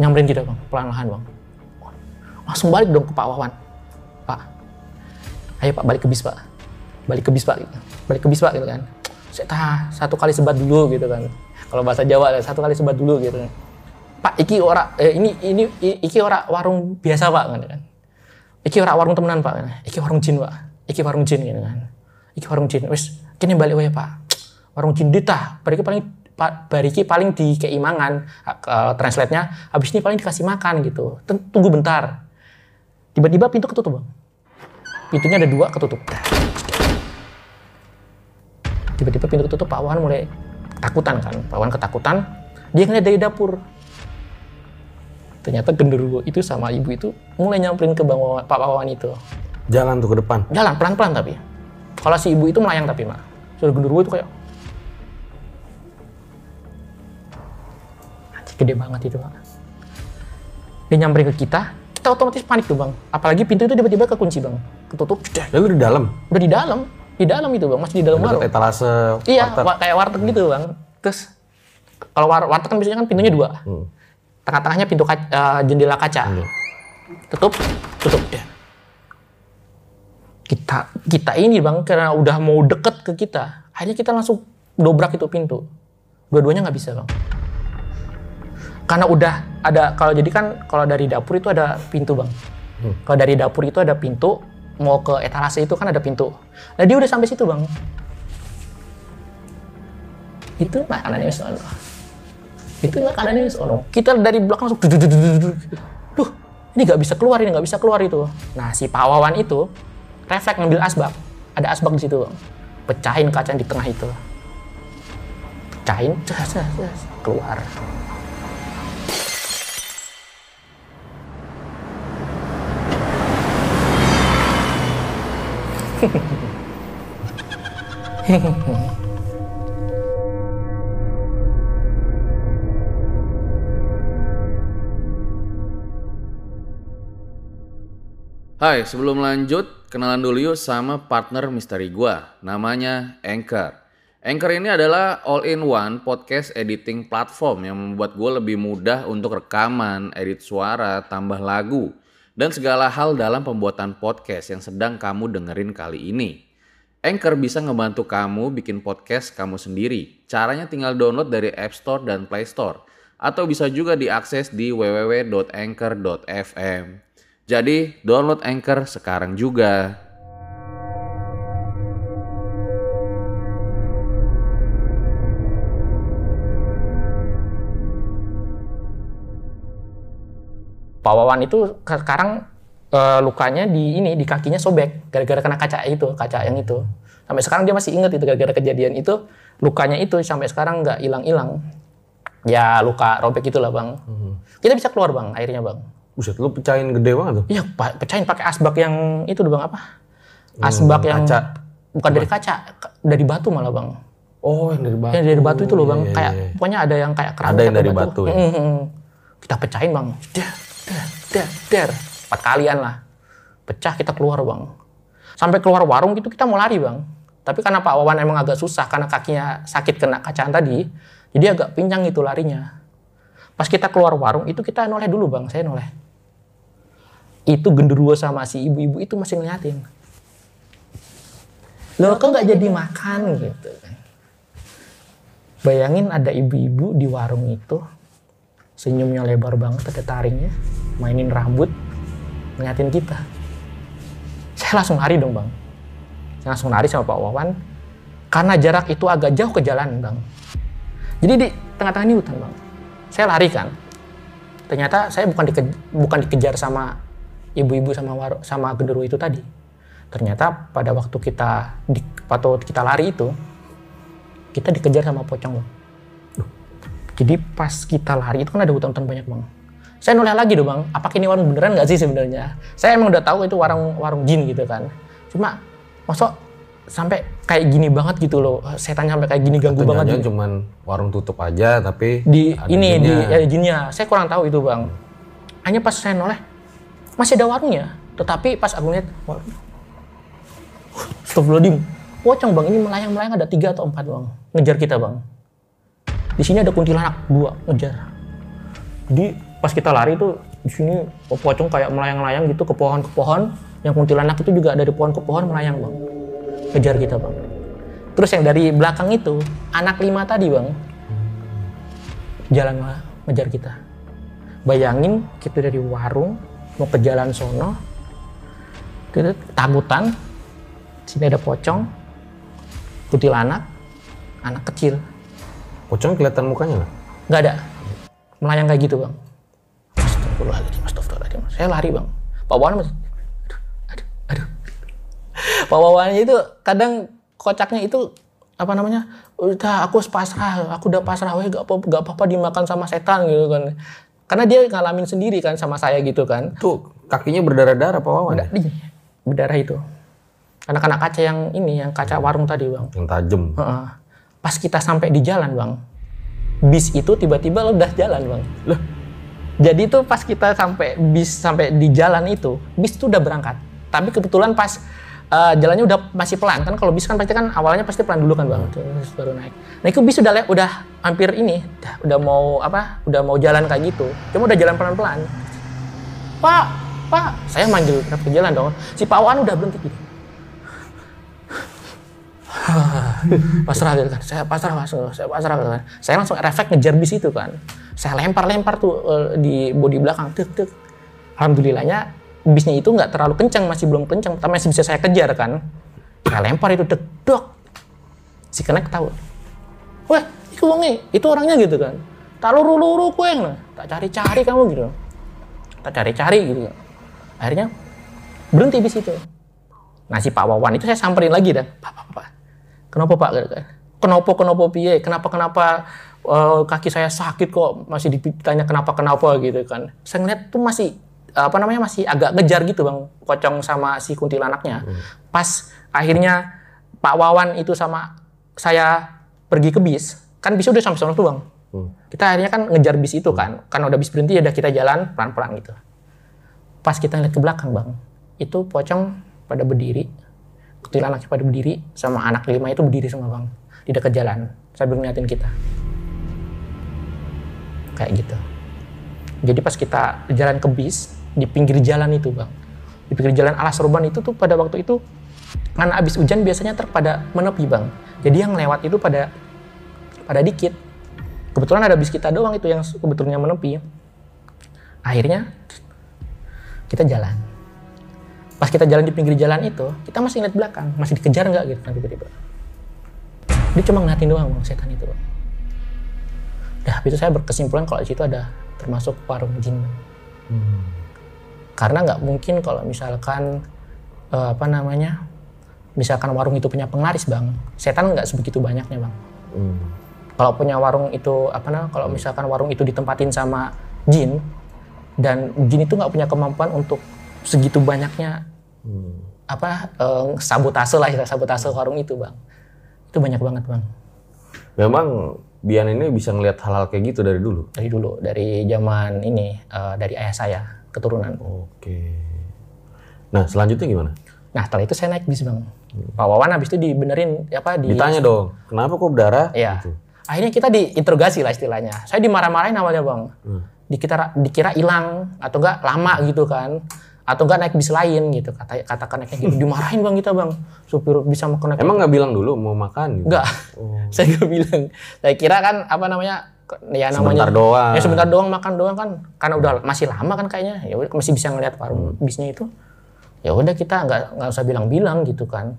Speaker 3: nyamperin kita bang pelan-pelan bang langsung balik dong ke Pak Wawan Pak ayo Pak balik ke bis Pak balik ke bis Pak gitu. balik ke bis Pak gitu kan saya satu kali sebat dulu gitu kan kalau bahasa Jawa satu kali sebat dulu gitu Pak iki ora eh, ini ini iki ora warung biasa Pak ngono kan. Iki ora warung temenan Pak. Iki warung jin Pak. Iki warung jin gitu kan. Iki warung jin. Wis kene balik wae Pak. Warung jin ditah. Bariki paling pa- bariki paling di keimangan uh, translate-nya habis ini paling dikasih makan gitu. Tunggu bentar. Tiba-tiba pintu ketutup Bang. Pintunya ada dua ketutup. Tiba-tiba pintu ketutup Pak Wawan mulai takutan kan. Pak Wawan ketakutan. Dia ngeliat dari dapur ternyata genderuwo itu sama ibu itu mulai nyamperin ke Bang Wawan, Pak Wawan itu.
Speaker 1: Jalan tuh ke depan.
Speaker 3: Jalan pelan-pelan tapi. Kalau si ibu itu melayang tapi, Mak. Sudah genderuwo itu kayak gede banget itu, Pak. Dia nyamperin ke kita, kita otomatis panik tuh, Bang. Apalagi pintu itu tiba-tiba kekunci, Bang. Ketutup, jedar.
Speaker 1: Ya lu di dalam.
Speaker 3: udah di dalam. Di dalam itu, Bang. Masih di dalam warung.
Speaker 1: Etalase.
Speaker 3: Iya,
Speaker 1: warteg.
Speaker 3: wa- kayak warteg gitu, Bang. Terus kalau war warteg kan biasanya kan pintunya dua.
Speaker 1: Hmm.
Speaker 3: Tengah-tengahnya pintu kaca, eh, jendela kaca.
Speaker 1: Iya.
Speaker 3: Tutup, tutup. Ya. Kita kita ini, Bang, karena udah mau deket ke kita, akhirnya kita langsung dobrak itu pintu. Dua-duanya nggak bisa, Bang. Karena udah ada kalau jadi kan kalau dari dapur itu ada pintu, Bang. Kalau dari dapur itu ada pintu, mau ke etalase itu kan ada pintu. Nah, dia udah sampai situ, Bang itu makanannya wis ono. Itu makanannya wis ono. Kita dari belakang langsung. Duh, ini nggak bisa keluar, ini nggak bisa keluar itu. Nah, si Pak Wawan itu refleks ngambil asbak. Ada asbak di situ, Bang. Pecahin kaca yang di tengah itu. Pecahin, keluar.
Speaker 4: Hai, sebelum lanjut, kenalan dulu yuk sama partner misteri gua, namanya Anchor. Anchor ini adalah all-in-one podcast editing platform yang membuat gue lebih mudah untuk rekaman, edit suara, tambah lagu, dan segala hal dalam pembuatan podcast yang sedang kamu dengerin kali ini. Anchor bisa ngebantu kamu bikin podcast kamu sendiri. Caranya tinggal download dari App Store dan Play Store. Atau bisa juga diakses di www.anchor.fm. Jadi download Anchor sekarang juga.
Speaker 3: Pak Wawan itu sekarang eh, lukanya di ini di kakinya sobek gara-gara kena kaca itu, kaca yang itu. Sampai sekarang dia masih ingat itu gara-gara kejadian itu lukanya itu sampai sekarang nggak hilang-hilang. Ya luka robek itulah bang. Kita bisa keluar bang airnya bang.
Speaker 1: Buset, lu pecahin gede banget tuh.
Speaker 3: Iya pecahin pakai asbak yang itu bang apa? Asbak yang
Speaker 1: kaca.
Speaker 3: bukan dari kaca, ka- dari batu malah bang.
Speaker 1: Oh, yang dari batu.
Speaker 3: Yang dari batu itu loh bang,
Speaker 1: Iya, iya,
Speaker 3: kayak
Speaker 1: iya.
Speaker 3: pokoknya ada yang kayak keramik
Speaker 1: Ada yang dari
Speaker 3: batu.
Speaker 1: batu ya?
Speaker 3: Mm, mm, mm. Kita pecahin bang, der, der, der, empat kalian lah, pecah kita keluar bang. Sampai keluar warung gitu kita mau lari bang. Tapi karena Pak Wawan emang agak susah karena kakinya sakit kena kacaan tadi, jadi agak pincang itu larinya. Pas kita keluar warung itu kita noleh dulu bang, saya noleh. Itu genderuwo sama si ibu-ibu itu masih ngeliatin. Loh kok nggak jadi makan gitu kan. Bayangin ada ibu-ibu di warung itu, senyumnya lebar banget, ada taringnya, mainin rambut, ngeliatin kita. Saya langsung lari dong bang. Saya langsung lari sama Pak Wawan, karena jarak itu agak jauh ke jalan bang. Jadi di tengah-tengah ini hutan bang. Saya lari kan. Ternyata saya bukan dike- bukan dikejar sama ibu-ibu sama war- sama genderuwo itu tadi. Ternyata pada waktu kita di, kita lari itu, kita dikejar sama pocong bang. Jadi pas kita lari itu kan ada hutan-hutan banyak bang. Saya noleh lagi dong bang, apakah ini warung beneran nggak sih sebenarnya? Saya emang udah tahu itu warung warung jin gitu kan. Cuma masuk sampai kayak gini banget gitu loh, setannya sampai kayak gini ganggu banget. Gitu.
Speaker 1: cuman warung tutup aja tapi
Speaker 3: Di
Speaker 1: ada
Speaker 3: ini
Speaker 1: jinnya.
Speaker 3: di ya, jinnya, saya kurang tahu itu bang. Hanya pas saya noleh masih ada warungnya, tetapi pas aku lihat warung, Astagfirullahaladzim, pocong bang ini melayang-melayang ada tiga atau empat bang, ngejar kita bang. Di sini ada kuntilanak dua ngejar. Jadi pas kita lari tuh di sini pocong kayak melayang-layang gitu ke pohon ke pohon. Yang kuntilanak itu juga dari pohon ke pohon melayang bang, ngejar kita bang. Terus yang dari belakang itu anak lima tadi bang, jalan malah ngejar kita. bayangin kita dari warung mau ke jalan sono kita takutan sini ada pocong kuntilanak anak kecil
Speaker 1: Pocong kelihatan mukanya nggak?
Speaker 3: nggak ada melayang kayak gitu bang Astagfirullahaladzim, astagfirullahaladzim. saya lari bang Pak Wawan masih aduh, aduh, aduh. Pak Wawannya itu kadang kocaknya itu apa namanya udah aku pasrah aku udah pasrah weh gak apa gak apa-apa dimakan sama setan gitu kan karena dia ngalamin sendiri kan sama saya gitu kan
Speaker 1: Tuh kakinya berdarah-darah Pak Wawan.
Speaker 3: Ih, berdarah itu anak-anak kaca yang ini yang kaca warung tadi bang
Speaker 1: Yang tajam.
Speaker 3: Heeh. Pas kita sampai di jalan, Bang. Bis itu tiba-tiba udah jalan, Bang. Loh. Jadi tuh pas kita sampai bis sampai di jalan itu, bis itu udah berangkat. Tapi kebetulan pas eh, jalannya udah masih pelan kan kalau bis kan pasti kan awalnya pasti pelan dulu kan bang terus baru naik nah itu bis udah udah hampir ini udah, udah mau apa udah mau jalan kayak gitu cuma udah jalan pelan pelan pak pak saya manggil ke jalan dong si Pak Wan udah berhenti gitu pasrah gitu kan saya pasrah pasrah saya pasrah gitu kan saya langsung refleks ngejar bis itu kan. Saya lempar lempar tuh eh, di bodi belakang tuk tuk alhamdulillahnya bisnya itu nggak terlalu kencang masih belum kencang tapi masih bisa saya kejar kan. Saya lempar itu dek dok. Si kenek tahu. Wah itu wonge itu orangnya gitu kan. Tak luru luru kue tak cari cari kamu gitu. Tak cari cari gitu. Akhirnya berhenti bis itu. Nah si Pak Wawan itu saya samperin lagi dah. Pak pak pak kenapa pak? Kenapa kenapa piye? Kenapa kenapa eh, kaki saya sakit kok masih ditanya kenapa kenapa gitu kan? Saya ngeliat tuh masih apa namanya masih agak ngejar gitu bang pocong sama si kuntilanaknya pas akhirnya Pak Wawan itu sama saya pergi ke bis kan bis udah sampai sana tuh bang. Kita akhirnya kan ngejar bis itu kan. Karena udah bis berhenti ya udah kita jalan pelan pelan gitu. Pas kita lihat ke belakang bang itu pocong pada berdiri kuntilanaknya pada berdiri sama anak lima itu berdiri semua bang. Di dekat jalan sambil ngeliatin kita. Kayak gitu. Jadi pas kita jalan ke bis di pinggir jalan itu bang. Di pinggir jalan alas urban itu tuh pada waktu itu karena abis hujan biasanya terpada menepi bang. Jadi yang lewat itu pada pada dikit. Kebetulan ada bis kita doang itu yang kebetulannya menepi. Akhirnya kita jalan pas kita jalan di pinggir jalan itu kita masih ngeliat belakang masih dikejar nggak gitu kan tiba-tiba dia cuma ngeliatin doang bang setan itu bang dah itu saya berkesimpulan kalau di situ ada termasuk warung jin Bang. karena nggak mungkin kalau misalkan eh, apa namanya misalkan warung itu punya penglaris bang setan nggak sebegitu banyaknya bang
Speaker 1: Hmm.
Speaker 3: kalau punya warung itu apa namanya kalau misalkan warung itu ditempatin sama jin dan jin itu nggak punya kemampuan untuk segitu banyaknya apa eh, sabotase lah istilah sabotase warung itu bang itu banyak banget bang
Speaker 1: Memang Bian ini bisa ngelihat hal-hal kayak gitu dari dulu.
Speaker 3: dari dulu dari zaman ini eh, dari ayah saya keturunan
Speaker 1: Oke. Nah selanjutnya gimana?
Speaker 3: nah setelah itu saya naik bis bang Pak Wawan habis itu dibenerin apa di
Speaker 1: Ditanya dong, kenapa kok berdarah?
Speaker 3: Iya.
Speaker 1: Gitu.
Speaker 3: Akhirnya kita diinterogasi lah istilahnya. Saya dimarah-marahin awalnya bang. Dikira dikira hilang atau enggak lama gitu kan. Atau enggak naik bis lain gitu. Kata katakan naiknya gitu. Dimarahin bang kita bang. Supir bisa mau naik.
Speaker 1: Emang nggak bilang dulu mau makan? Gitu?
Speaker 3: enggak. Saya nggak bilang. Saya kira kan apa namanya ya namanya
Speaker 1: Sebentar doang.
Speaker 3: Ya sebentar doang makan doang kan. Karena udah masih lama kan kayaknya. Ya udah masih bisa ngeliat warung bisnya itu. Ya udah kita nggak nggak usah bilang-bilang gitu kan.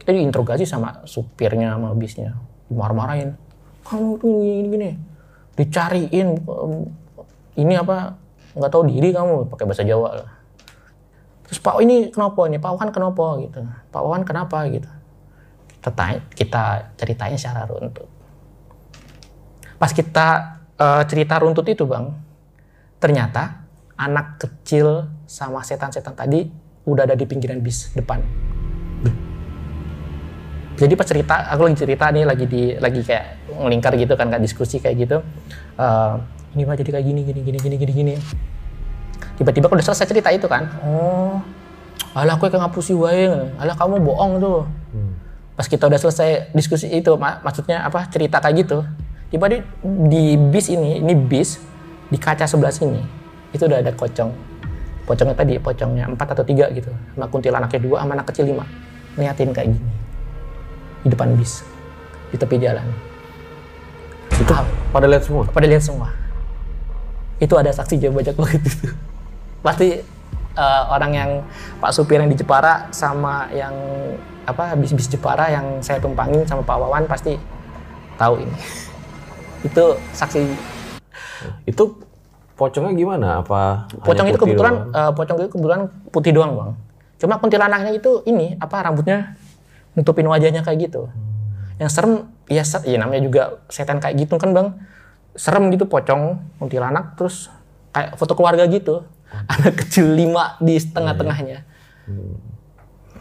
Speaker 3: Kita diinterogasi sama supirnya sama bisnya. Dimarah-marahin. Kamu tuh gini gini. Dicariin ini apa nggak tahu diri kamu pakai bahasa Jawa lah. Terus Pak ini kenapa ini? Pak Wawan kenapa gitu? Pak Wawan kenapa gitu? Kita tanya, kita ceritain secara runtut. Pas kita eh, cerita runtut itu bang, ternyata anak kecil sama setan-setan tadi udah ada di pinggiran bis depan. Jadi pas cerita, aku lagi cerita nih lagi di lagi kayak ngelingkar gitu kan, kayak diskusi kayak gitu. Eh, ini mah jadi kayak gini, gini, gini, gini, gini, gini. Tiba-tiba kalau udah selesai cerita itu kan, oh, alah kue ngapusi wae, alah kamu bohong tuh. Pas kita udah selesai diskusi itu, mak- maksudnya apa cerita kayak gitu, tiba di, di bis ini, ini bis di kaca sebelah sini, itu udah ada pocong. Pocongnya tadi, pocongnya empat atau tiga gitu, sama kuntilanaknya dua, sama anak kecil lima, ngeliatin kayak gini di depan bis, di tepi jalan.
Speaker 1: Itu pada lihat semua.
Speaker 3: Pada lihat semua. itu ada saksi jam bajak banget itu pasti eh, orang yang Pak supir yang di Jepara sama yang apa bis-bis Jepara yang saya tumpangin sama Pak Wawan pasti tahu ini. Itu saksi.
Speaker 1: Itu pocongnya gimana? Apa
Speaker 3: pocong itu kebetulan
Speaker 1: doang?
Speaker 3: eh, pocong itu kebetulan putih doang bang. Cuma kuntilanaknya itu ini apa rambutnya nutupin wajahnya kayak gitu. Yang serem ya, ser- ya namanya juga setan kayak gitu kan bang. Serem gitu pocong kuntilanak terus kayak foto keluarga gitu anak kecil lima di tengah-tengahnya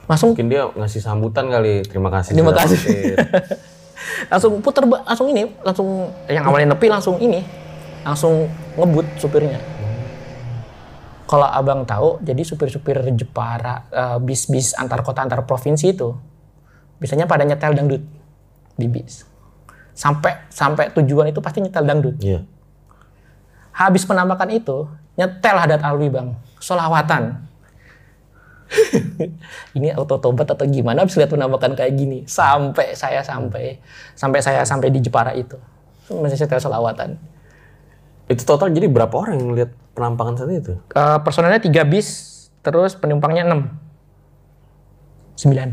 Speaker 3: langsung
Speaker 1: Mungkin dia ngasih sambutan kali. Terima kasih.
Speaker 3: Terima kasih. langsung puter langsung ini langsung yang awalnya nepi langsung ini langsung ngebut supirnya kalau abang tahu jadi supir-supir Jepara eh, bis-bis antar kota antar provinsi itu biasanya pada nyetel dangdut di bis sampai sampai tujuan itu pasti nyetel dangdut
Speaker 1: Iya.
Speaker 3: Habis penampakan itu nyetel hadat alwi bang. Solawatan ini auto tobat atau gimana habis lihat penampakan kayak gini? Sampai saya sampai sampai saya sampai di Jepara itu. Masih setel solawatan
Speaker 1: Itu total jadi berapa orang yang lihat penampakan saat itu?
Speaker 3: Eh, personelnya tiga bis terus penumpangnya enam. Sembilan.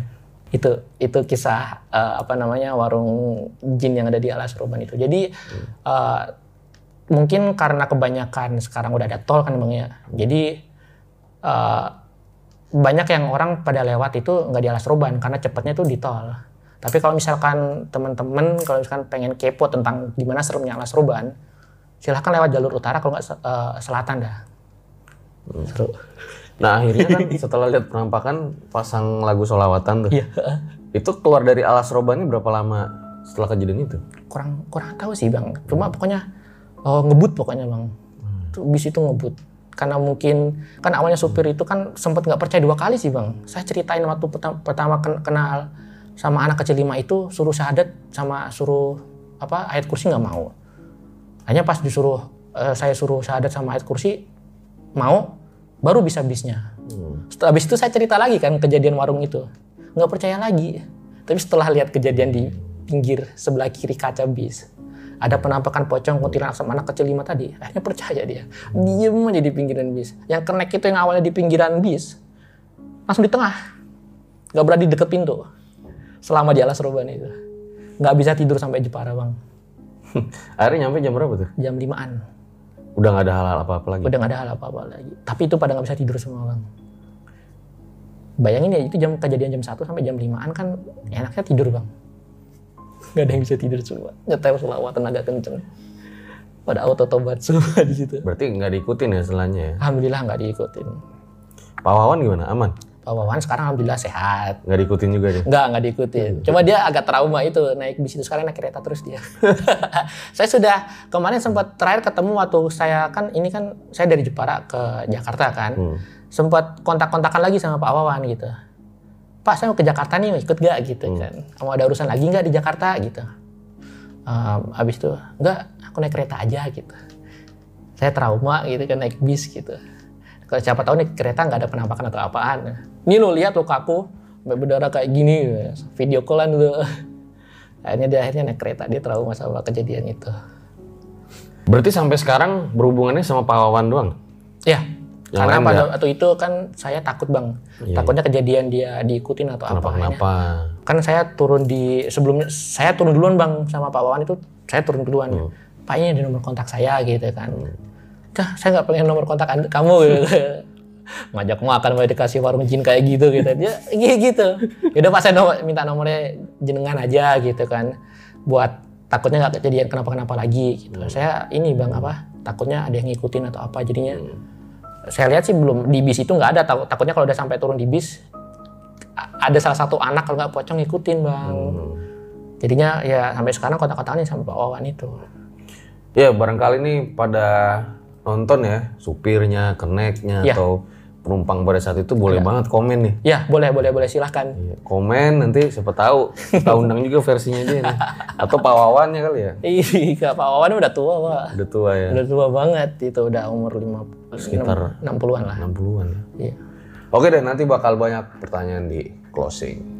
Speaker 3: Itu itu kisah eh, apa namanya warung jin yang ada di alas roban itu. Jadi eh, mungkin karena kebanyakan sekarang udah ada tol kan bang ya jadi eh, banyak yang orang pada lewat itu nggak di alas roban karena cepatnya tuh di tol tapi kalau misalkan teman-teman kalau misalkan pengen kepo tentang gimana seremnya alas roban silahkan lewat jalur utara kalau nggak eh, selatan dah seru
Speaker 1: Nah akhirnya kan setelah lihat penampakan pasang lagu solawatan tuh.
Speaker 3: Iya.
Speaker 1: Itu keluar dari alas robannya berapa lama setelah kejadian itu?
Speaker 3: kurang kurang tahu sih bang cuma pokoknya oh, ngebut pokoknya bang. Tuh bis itu ngebut. Karena mungkin kan awalnya supir itu kan sempat nggak percaya dua kali sih bang. Saya ceritain waktu pertama, pertama ken- kenal sama anak kecil lima itu suruh syahadat sama suruh apa ayat kursi nggak mau. Hanya pas disuruh eh, saya suruh syahadat sama ayat kursi mau baru bisa bisnya. Setelah habis itu saya cerita lagi kan kejadian warung itu. Nggak percaya lagi. Tapi setelah lihat kejadian di pinggir sebelah kiri kaca bis ada penampakan pocong kuntilanak sama anak kecil lima tadi. Akhirnya percaya dia. Diem aja di pinggiran bis. Yang connect itu yang awalnya di pinggiran bis langsung di tengah. Nggak berani deket pintu. Selama di alas roban itu. Nggak bisa tidur sampai Jepara bang.
Speaker 1: Akhirnya nyampe jam berapa tuh?
Speaker 3: jam 5an
Speaker 1: Udah nggak ada hal-hal apa-apa lagi.
Speaker 3: udah nggak ada hal apa-apa lagi. Tapi itu pada nggak bisa tidur semua bang. Bayangin ya itu jam kejadian jam 1 sampai jam 5an kan enaknya tidur bang nggak ada yang bisa tidur semua nyetel selawatan agak kenceng pada auto tobat semua di situ
Speaker 1: Berarti nggak diikutin ya setelahnya ya.
Speaker 3: alhamdulillah nggak diikutin
Speaker 1: Pak Wawan gimana? Aman?
Speaker 3: Pak Wawan sekarang alhamdulillah sehat
Speaker 1: Nggak diikutin juga dia?
Speaker 3: Nggak, nggak diikutin. Cuma dia agak trauma itu naik bis itu sekarang naik kereta terus dia. saya sudah kemarin sempat terakhir ketemu waktu saya kan ini kan saya dari Jepara ke Jakarta kan. Sempat kontak-kontakan lagi sama Pak Wawan gitu. Pak saya mau ke Jakarta nih ikut gak gitu kan. Mau ada urusan lagi nggak di Jakarta gitu. Em, habis itu enggak aku naik kereta aja gitu. Saya trauma gitu kan naik bis gitu. Kalau siapa tahu nih kereta nggak ada penampakan atau apaan. Ini lo lihat luka aku berdarah kayak gini, video callan dulu. Akhirnya dia akhirnya naik kereta dia trauma sama kejadian itu.
Speaker 1: Berarti sampai sekarang berhubungannya sama Pak Wawan doang?
Speaker 3: Ya,
Speaker 1: Yang
Speaker 3: karena pada waktu itu kan saya takut bang,
Speaker 1: Iya,
Speaker 3: takutnya kejadian dia diikutin atau apa. Akhirnya-
Speaker 1: Kenapa-kenapa?
Speaker 3: Kan saya turun di sebelumnya saya turun duluan bang sama Pak Wawan itu saya turun duluan.
Speaker 1: Hmm.
Speaker 3: Pak ini ada nomor kontak saya gitu kan. Dah, saya nggak pengen nomor kontak kamu gitu. ngajak makan mau dikasih warung jin kayak gitu gitu dia gitu gitu yaudah pak saya nomor, minta nomornya jenengan aja gitu kan buat takutnya nggak kejadian kenapa kenapa lagi gitu saya ini bang apa takutnya ada yang ngikutin atau apa jadinya saya lihat sih belum di bis itu nggak ada. Takut takutnya kalau udah sampai turun di bis ada salah satu anak kalau nggak pocong ngikutin bang. Jadinya ya sampai sekarang kontak-kontakannya sama Pak Wawan itu.
Speaker 1: Ya barangkali nih pada nonton ya supirnya, keneknya
Speaker 3: Ya.
Speaker 1: atau penumpang pada saat itu boleh banget komen nih.
Speaker 3: ya boleh boleh boleh silahkan
Speaker 1: Iya, Komen nanti siapa tahu kita undang juga versinya dia nih. Atau Pak Wawannya kali ya.
Speaker 3: iya Pak Wawan udah tua pak
Speaker 1: Udah tua ya.
Speaker 3: udah tua banget itu udah umur lima
Speaker 1: Sekitar
Speaker 3: 60-an lah
Speaker 1: 60-an. ya.
Speaker 3: iya
Speaker 1: Oke deh nanti bakal banyak pertanyaan di closing.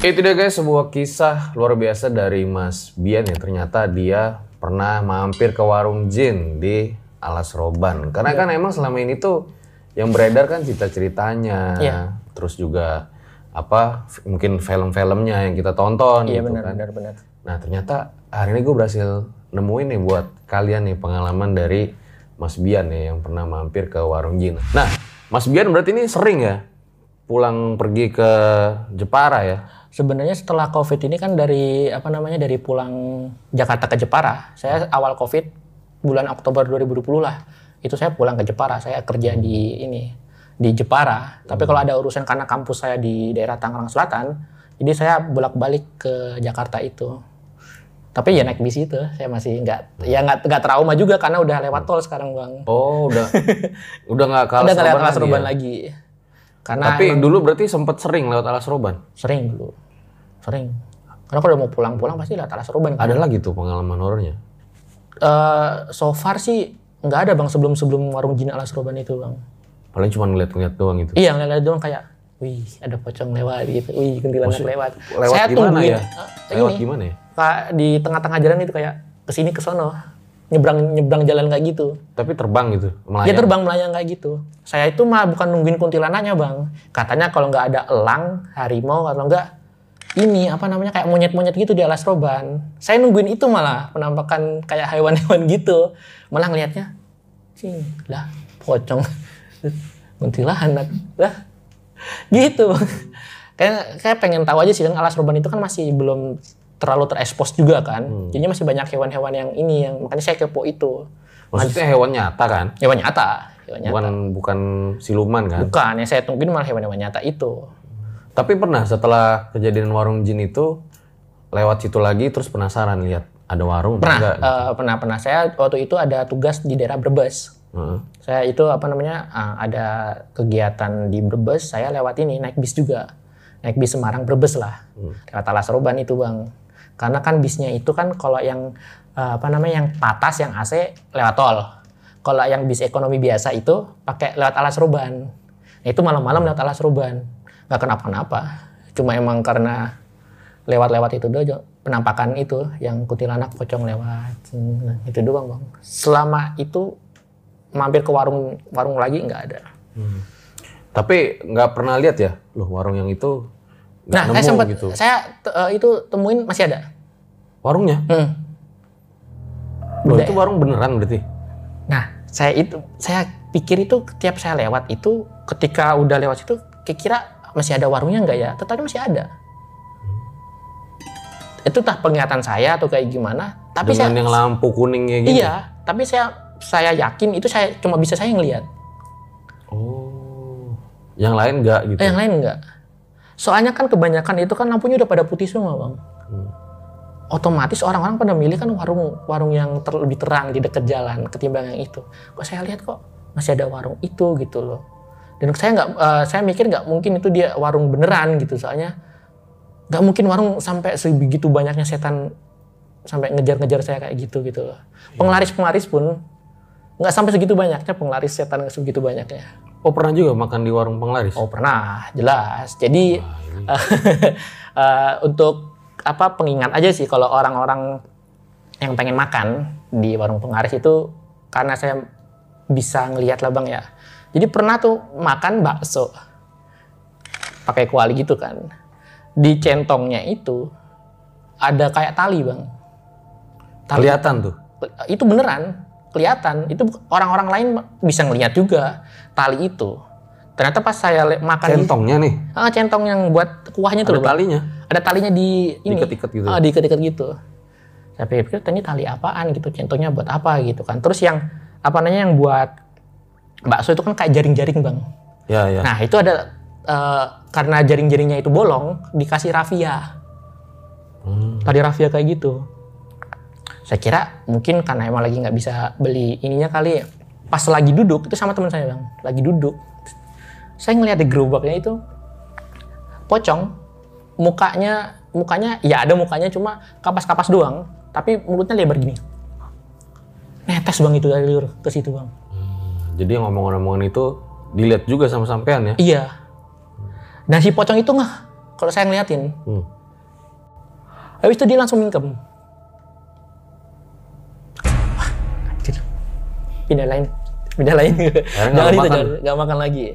Speaker 1: Itu dia guys sebuah kisah luar biasa dari Mas Bian ya. Ternyata dia pernah mampir ke warung jin di Alas Roban. Karena kan emang selama ini tuh yang beredar kan cerita-ceritanya.
Speaker 3: Iya.
Speaker 1: Terus juga apa mungkin film-filmnya yang kita tonton
Speaker 3: Iya
Speaker 1: gitu
Speaker 3: benar
Speaker 1: kan.
Speaker 3: benar benar.
Speaker 1: Nah ternyata hari ini gue berhasil nemuin nih buat kalian nih pengalaman dari Mas Bian nih yang pernah mampir ke warung jin. Nah Mas Bian berarti ini sering ya pulang pergi ke Jepara ya?
Speaker 3: Sebenarnya setelah COVID ini kan dari apa namanya dari pulang Jakarta ke Jepara. Saya awal COVID bulan Oktober 2020 lah. Itu saya pulang ke Jepara. Saya kerja di ini di Jepara. Tapi kalau ada urusan karena kampus saya di daerah Tangerang Selatan, jadi saya bolak-balik ke Jakarta itu. Tapi ya naik bis itu, saya masih nggak ya nggak nggak trauma juga karena udah lewat tol sekarang bang.
Speaker 1: Oh udah udah nggak kalah
Speaker 3: udah nggak lewat
Speaker 1: Roban ya?
Speaker 3: lagi. Karena
Speaker 1: Tapi
Speaker 3: emang
Speaker 1: dulu berarti sempet sering lewat Alas Roban.
Speaker 3: sering dulu, sering. Karena kalau mau pulang-pulang pasti lewat Alas Roban. kan.
Speaker 1: Ada lagi tuh pengalaman horornya.
Speaker 3: Eh, so far sih nggak ada bang sebelum sebelum warung jin alas roban itu bang.
Speaker 1: Paling cuma ngeliat-ngeliat doang gitu.
Speaker 3: Iya ngeliat doang kayak, wih ada pocong lewat gitu, wih kuntilanak lewat.
Speaker 1: Lewat
Speaker 3: Saya
Speaker 1: gimana
Speaker 3: tungguin,
Speaker 1: ya?
Speaker 3: eh,
Speaker 1: Lewat
Speaker 3: ini,
Speaker 1: gimana ya?
Speaker 3: Di tengah-tengah jalan itu kayak ke sini ke sono, nyebrang nyebrang jalan kayak gitu.
Speaker 1: Tapi terbang gitu,
Speaker 3: Dia
Speaker 1: melayang.
Speaker 3: terbang melayang kayak gitu. Saya itu mah bukan nungguin kuntilanaknya bang. Katanya kalau nggak ada elang, harimau, kalau nggak ini apa namanya kayak monyet-monyet gitu di alas roban. Saya nungguin itu malah penampakan kayak hewan-hewan gitu. Malah ngelihatnya, sih lah pocong, kuntilanak, lah gitu. Kayak kayak pengen tahu aja sih kan alas roban itu kan masih belum terlalu terekspos juga kan. Jadinya masih banyak hewan-hewan yang ini yang makanya saya kepo itu.
Speaker 1: Maksudnya hewan nyata kan?
Speaker 3: Hewan nyata, hewan nyata.
Speaker 1: Bukan bukan siluman kan?
Speaker 3: Bukan, yang saya tungguin malah hewan-hewan nyata itu.
Speaker 1: Tapi pernah setelah kejadian warung jin itu lewat situ lagi terus penasaran lihat ada warung
Speaker 3: Pernah,
Speaker 1: enggak?
Speaker 3: eh, pernah, pernah. Saya waktu itu ada tugas di daerah Brebes.
Speaker 1: Heeh.
Speaker 3: Saya itu apa namanya, eh, ada kegiatan di Brebes, saya lewat ini, naik bis juga. Naik bis Semarang Brebes lah. Lewat Alas Roban itu bang. Karena kan bisnya itu kan kalau yang eh, apa namanya yang patas, yang AC lewat tol. Kalau yang bis ekonomi biasa itu pakai lewat Alas Roban. Nah, itu malam-malam lewat Alas Roban. Nggak kenapa-napa. Cuma emang karena lewat-lewat itu doang penampakan itu yang kuntilanak pocong lewat Nah, itu doang bang selama itu mampir ke warung warung lagi nggak ada
Speaker 1: Tapi nggak pernah lihat ya, loh warung yang itu nggak
Speaker 3: nah
Speaker 1: nemu
Speaker 3: saya sempat
Speaker 1: gitu.
Speaker 3: saya eh, itu temuin masih ada
Speaker 1: Warungnya?
Speaker 3: hmm.
Speaker 1: Loh
Speaker 3: Udah.
Speaker 1: itu warung beneran berarti?
Speaker 3: nah saya itu saya pikir itu tiap saya lewat itu ketika udah lewat situ kira masih ada warungnya nggak ya tetapnya masih ada itu tah penglihatan saya atau kayak gimana tapi
Speaker 1: Dengan
Speaker 3: saya
Speaker 1: yang lampu kuningnya gitu?
Speaker 3: iya tapi saya saya yakin itu saya cuma bisa saya ngelihat
Speaker 1: Oh. Yang lain nggak gitu?
Speaker 3: Eh, yang lain enggak. Soalnya kan kebanyakan itu kan lampunya udah pada putih semua, Bang. Otomatis orang-orang pada milih kan warung warung yang ter- lebih terang di dekat jalan ketimbang yang itu. Kok saya lihat kok masih ada warung itu gitu loh. Dan saya nggak, eh, saya mikir nggak mungkin itu dia warung beneran gitu. Soalnya nggak mungkin warung sampai sebegitu banyaknya setan sampai ngejar-ngejar saya kayak gitu gitu loh. Penglaris-penglaris pun nggak sampai segitu banyaknya penglaris setan segitu banyaknya.
Speaker 1: Oh pernah juga makan di warung penglaris?
Speaker 3: Oh pernah, jelas. Jadi eh, untuk apa pengingat aja sih kalau orang-orang yang pengen makan di warung penglaris itu karena saya bisa ngelihat lah bang ya. Jadi pernah tuh makan bakso pakai kuali gitu kan. Di centongnya itu ada kayak tali bang. Tali
Speaker 1: Kelihatan tuh?
Speaker 3: itu beneran kelihatan itu orang-orang lain bisa ngelihat juga tali itu ternyata pas saya makan di-
Speaker 1: Centongnya nih?
Speaker 3: ah, centong yang buat kuahnya tuh
Speaker 1: Ada
Speaker 3: Bang.
Speaker 1: talinya?
Speaker 3: ada talinya di ini
Speaker 1: Diikat-ikat gitu?
Speaker 3: ah, diikat-ikat gitu saya pikir ini tali apaan gitu centongnya buat apa gitu kan terus yang apa namanya yang buat bakso itu kan kayak jaring-jaring bang
Speaker 1: Ya, ya.
Speaker 3: nah itu ada eh, karena jaring-jaringnya itu bolong dikasih rafia
Speaker 1: Hmm.
Speaker 3: tali rafia kayak gitu saya kira mungkin karena emang lagi nggak bisa beli ininya kali pas lagi duduk itu sama teman saya bang lagi duduk saya ngeliat di gerobaknya itu pocong mukanya mukanya ya ada mukanya cuma kapas-kapas doang tapi mulutnya lebar gini netes bang itu dari luar ke situ bang
Speaker 1: Jadi yang ngomong-ngomongan itu dilihat juga sama sampean ya?
Speaker 3: iya dan si pocong itu nggak kalau saya ngeliatin.
Speaker 1: Hmm.
Speaker 3: Habis itu dia langsung mingkem. Pindah lain. Pindah lain. Jangan itu,
Speaker 1: makan.
Speaker 3: jangan, nggak makan lagi.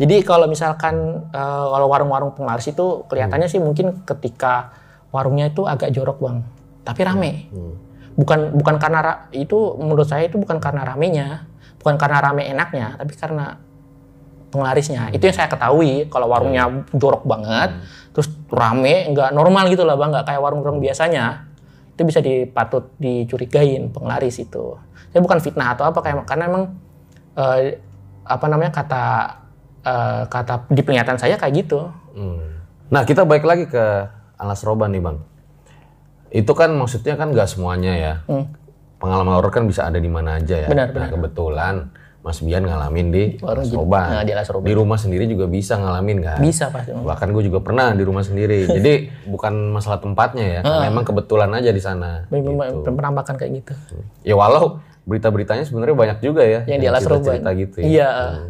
Speaker 3: Jadi kalau misalkan eh, kalau warung-warung penglaris itu kelihatannya
Speaker 1: Hmm.
Speaker 3: sih mungkin ketika warungnya itu agak jorok bang, tapi rame.
Speaker 1: Hmm.
Speaker 3: Bukan bukan karena itu menurut saya itu bukan karena ramenya, bukan karena rame enaknya, tapi karena penglarisnya. Itu yang saya ketahui. Kalau warungnya jorok banget, terus rame, nggak normal gitu lah bang, nggak kayak warung-warung biasanya. Itu bisa dipatut dicurigain penglaris itu. Saya bukan fitnah atau apa kayak karena emang eh, apa namanya kata eh, kata di penglihatan saya kayak gitu.
Speaker 1: Hmm. Nah kita balik lagi ke alas roban nih bang. Itu kan maksudnya kan nggak semuanya ya.
Speaker 3: Hmm.
Speaker 1: Pengalaman horor kan bisa ada di mana aja ya.
Speaker 3: Benar,
Speaker 1: Nah,
Speaker 3: benar.
Speaker 1: kebetulan Mas Bian ngalamin di alas
Speaker 3: Jin-
Speaker 1: roban.
Speaker 3: Nah, di alas roban.
Speaker 1: Di rumah sendiri juga bisa ngalamin kan.
Speaker 3: Bisa pasti.
Speaker 1: Bahkan gue juga pernah di rumah sendiri. Jadi bukan masalah tempatnya ya. karena Memang kebetulan aja di sana.
Speaker 3: Memang
Speaker 1: gitu.
Speaker 3: penampakan kayak gitu.
Speaker 1: Ya walau berita-beritanya sebenarnya banyak juga ya.
Speaker 3: Yang di alas roban.
Speaker 1: gitu ya.
Speaker 3: Iya.
Speaker 1: Hmm.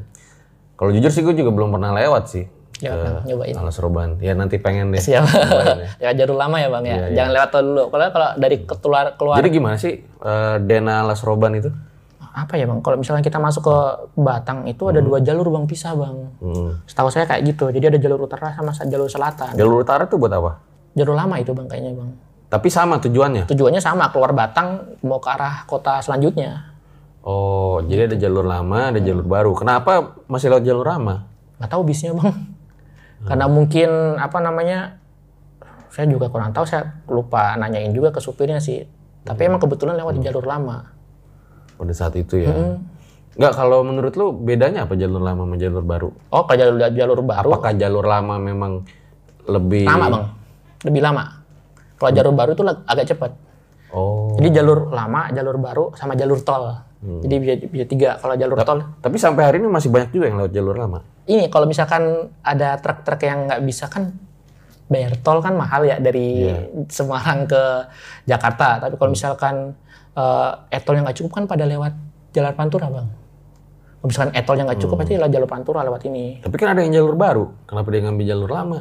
Speaker 1: Kalau jujur sih gue juga belum pernah lewat sih.
Speaker 3: Ya,
Speaker 1: ke
Speaker 3: nyobain.
Speaker 1: alas roban. Ya nanti pengen deh.
Speaker 3: Siap.
Speaker 1: Ya.
Speaker 3: ya jalur lama ya bang ya.
Speaker 1: Iya.
Speaker 3: Jangan lewat tol dulu. Kalau kalau dari keluar keluar
Speaker 1: Jadi gimana sih eh, Dena Alas Roban itu?
Speaker 3: apa ya bang? Kalau misalnya kita masuk ke Batang itu ada dua jalur bang pisah bang.
Speaker 1: Hmm.
Speaker 3: Setahu saya kayak gitu. Jadi ada jalur utara sama sa- jalur selatan.
Speaker 1: Jalur utara tuh buat apa?
Speaker 3: Jalur lama itu bang kayaknya bang.
Speaker 1: Tapi sama tujuannya.
Speaker 3: Tujuannya sama keluar Batang mau ke arah kota selanjutnya.
Speaker 1: Oh, jadi ada jalur lama, ada jalur baru. Kenapa masih lewat jalur lama?
Speaker 3: Nggak tahu bisnya bang. Karena mungkin apa namanya? Saya juga kurang tahu. Saya lupa nanyain juga ke supirnya sih. Tapi emang kebetulan lewat di jalur lama.
Speaker 1: Pada saat itu ya. Enggak, kalau menurut lu bedanya apa jalur lama sama jalur baru?
Speaker 3: Oh kalau jalur jalur baru
Speaker 1: Apakah jalur lama memang lebih
Speaker 3: lama bang, lebih lama. Kalau jalur baru itu agak cepat.
Speaker 1: Oh.
Speaker 3: Jadi jalur lama, jalur baru, sama jalur tol. Jadi bisa, bisa tiga. Kalau jalur tol,
Speaker 1: Tapi sampai hari ini masih banyak juga yang lewat jalur lama.
Speaker 3: ini kalau misalkan ada truk-truk yang nggak bisa kan bayar tol kan mahal ya dari Semarang ke Jakarta. Tapi kalau misalkan eh etol yang nggak cukup kan pada lewat jalan Pantura bang. Kalau misalkan etol yang nggak cukup pasti lewat jalur Pantura lewat ini.
Speaker 1: Tapi kan ada yang jalur baru. Kenapa dia ngambil jalur lama?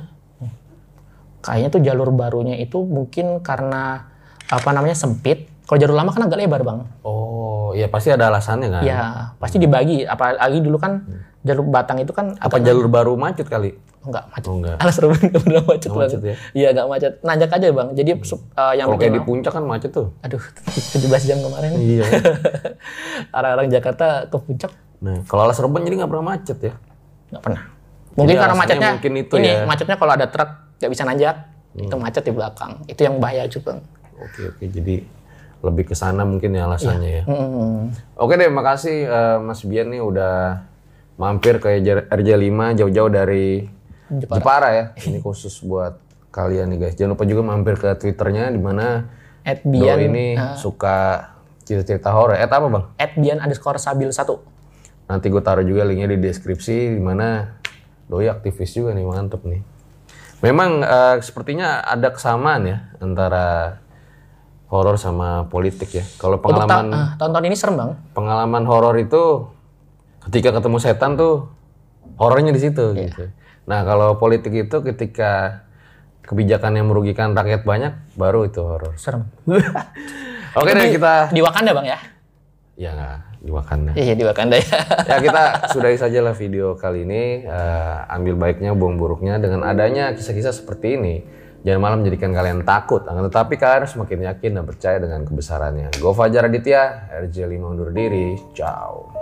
Speaker 3: Kayaknya tuh jalur barunya itu mungkin karena apa namanya sempit. Kalau jalur lama kan agak lebar bang.
Speaker 1: Oh, ya pasti ada alasannya kan.
Speaker 3: Ya, pasti dibagi. Apalagi dulu kan jalur Batang itu kan
Speaker 1: Apa
Speaker 3: agak
Speaker 1: jalur baru macet kali?
Speaker 3: enggak macet.
Speaker 1: Oh enggak.
Speaker 3: Alas Ruben enggak pernah macet
Speaker 1: macet
Speaker 3: banget.
Speaker 1: ya?
Speaker 3: Iya, enggak macet. Nanjak aja, Bang. Jadi sup- eh, yang
Speaker 1: Kalau kayak di puncak kan macet tuh.
Speaker 3: aduh 17 jam kemarin.
Speaker 1: Iya.
Speaker 3: Orang-orang Jakarta ke puncak
Speaker 1: Nah, kalau alas roban jadi nggak pernah macet ya?
Speaker 3: enggak pernah. Mungkin karena
Speaker 1: alasannya
Speaker 3: macetnya
Speaker 1: mungkin itu
Speaker 3: ini
Speaker 1: ya. Hmm.
Speaker 3: macetnya kalau ada truk nggak bisa nanjak, itu macet di belakang. Itu yang bahaya juga.
Speaker 1: Oke oke, jadi lebih ke sana mungkin ya alasannya ya.
Speaker 3: Hmm.
Speaker 1: Oke deh, makasih eh, Mas Bian nih udah mampir ke RJ5 jauh-jauh dari Jepara. ya. Ini khusus buat kalian nih guys. Jangan lupa juga mampir ke Twitternya di mana
Speaker 3: Bian,
Speaker 1: ini suka cerita-cerita horor. Eh apa bang?
Speaker 3: at Bian underscore Sabil 1.
Speaker 1: Nanti gue taruh juga linknya di deskripsi di mana Doi aktivis juga nih mantep nih. Memang eh, sepertinya ada kesamaan ya antara horor sama politik ya. Kalau
Speaker 3: Untuk ta-
Speaker 1: pengalaman
Speaker 3: ah, tahun-tahun ini serem, Bang.
Speaker 1: pengalaman horor itu ketika ketemu setan tuh horornya di situ
Speaker 3: Iya.
Speaker 1: gitu. Nah kalau politik itu ketika kebijakan yang merugikan rakyat banyak baru itu horor.
Speaker 3: Serem.
Speaker 1: Oke deh kita
Speaker 3: Di Wakanda, Bang ya?
Speaker 1: ya nggak di Wakanda.
Speaker 3: Iya, di Wakanda ya.
Speaker 1: ya kita sudahi saja lah video kali ini Eh, ambil baiknya buang buruknya dengan adanya kisah-kisah seperti ini jangan malah menjadikan kalian takut akan tetapi kalian harus semakin yakin dan percaya dengan kebesarannya gue Fajar Aditya RJ5 undur diri ciao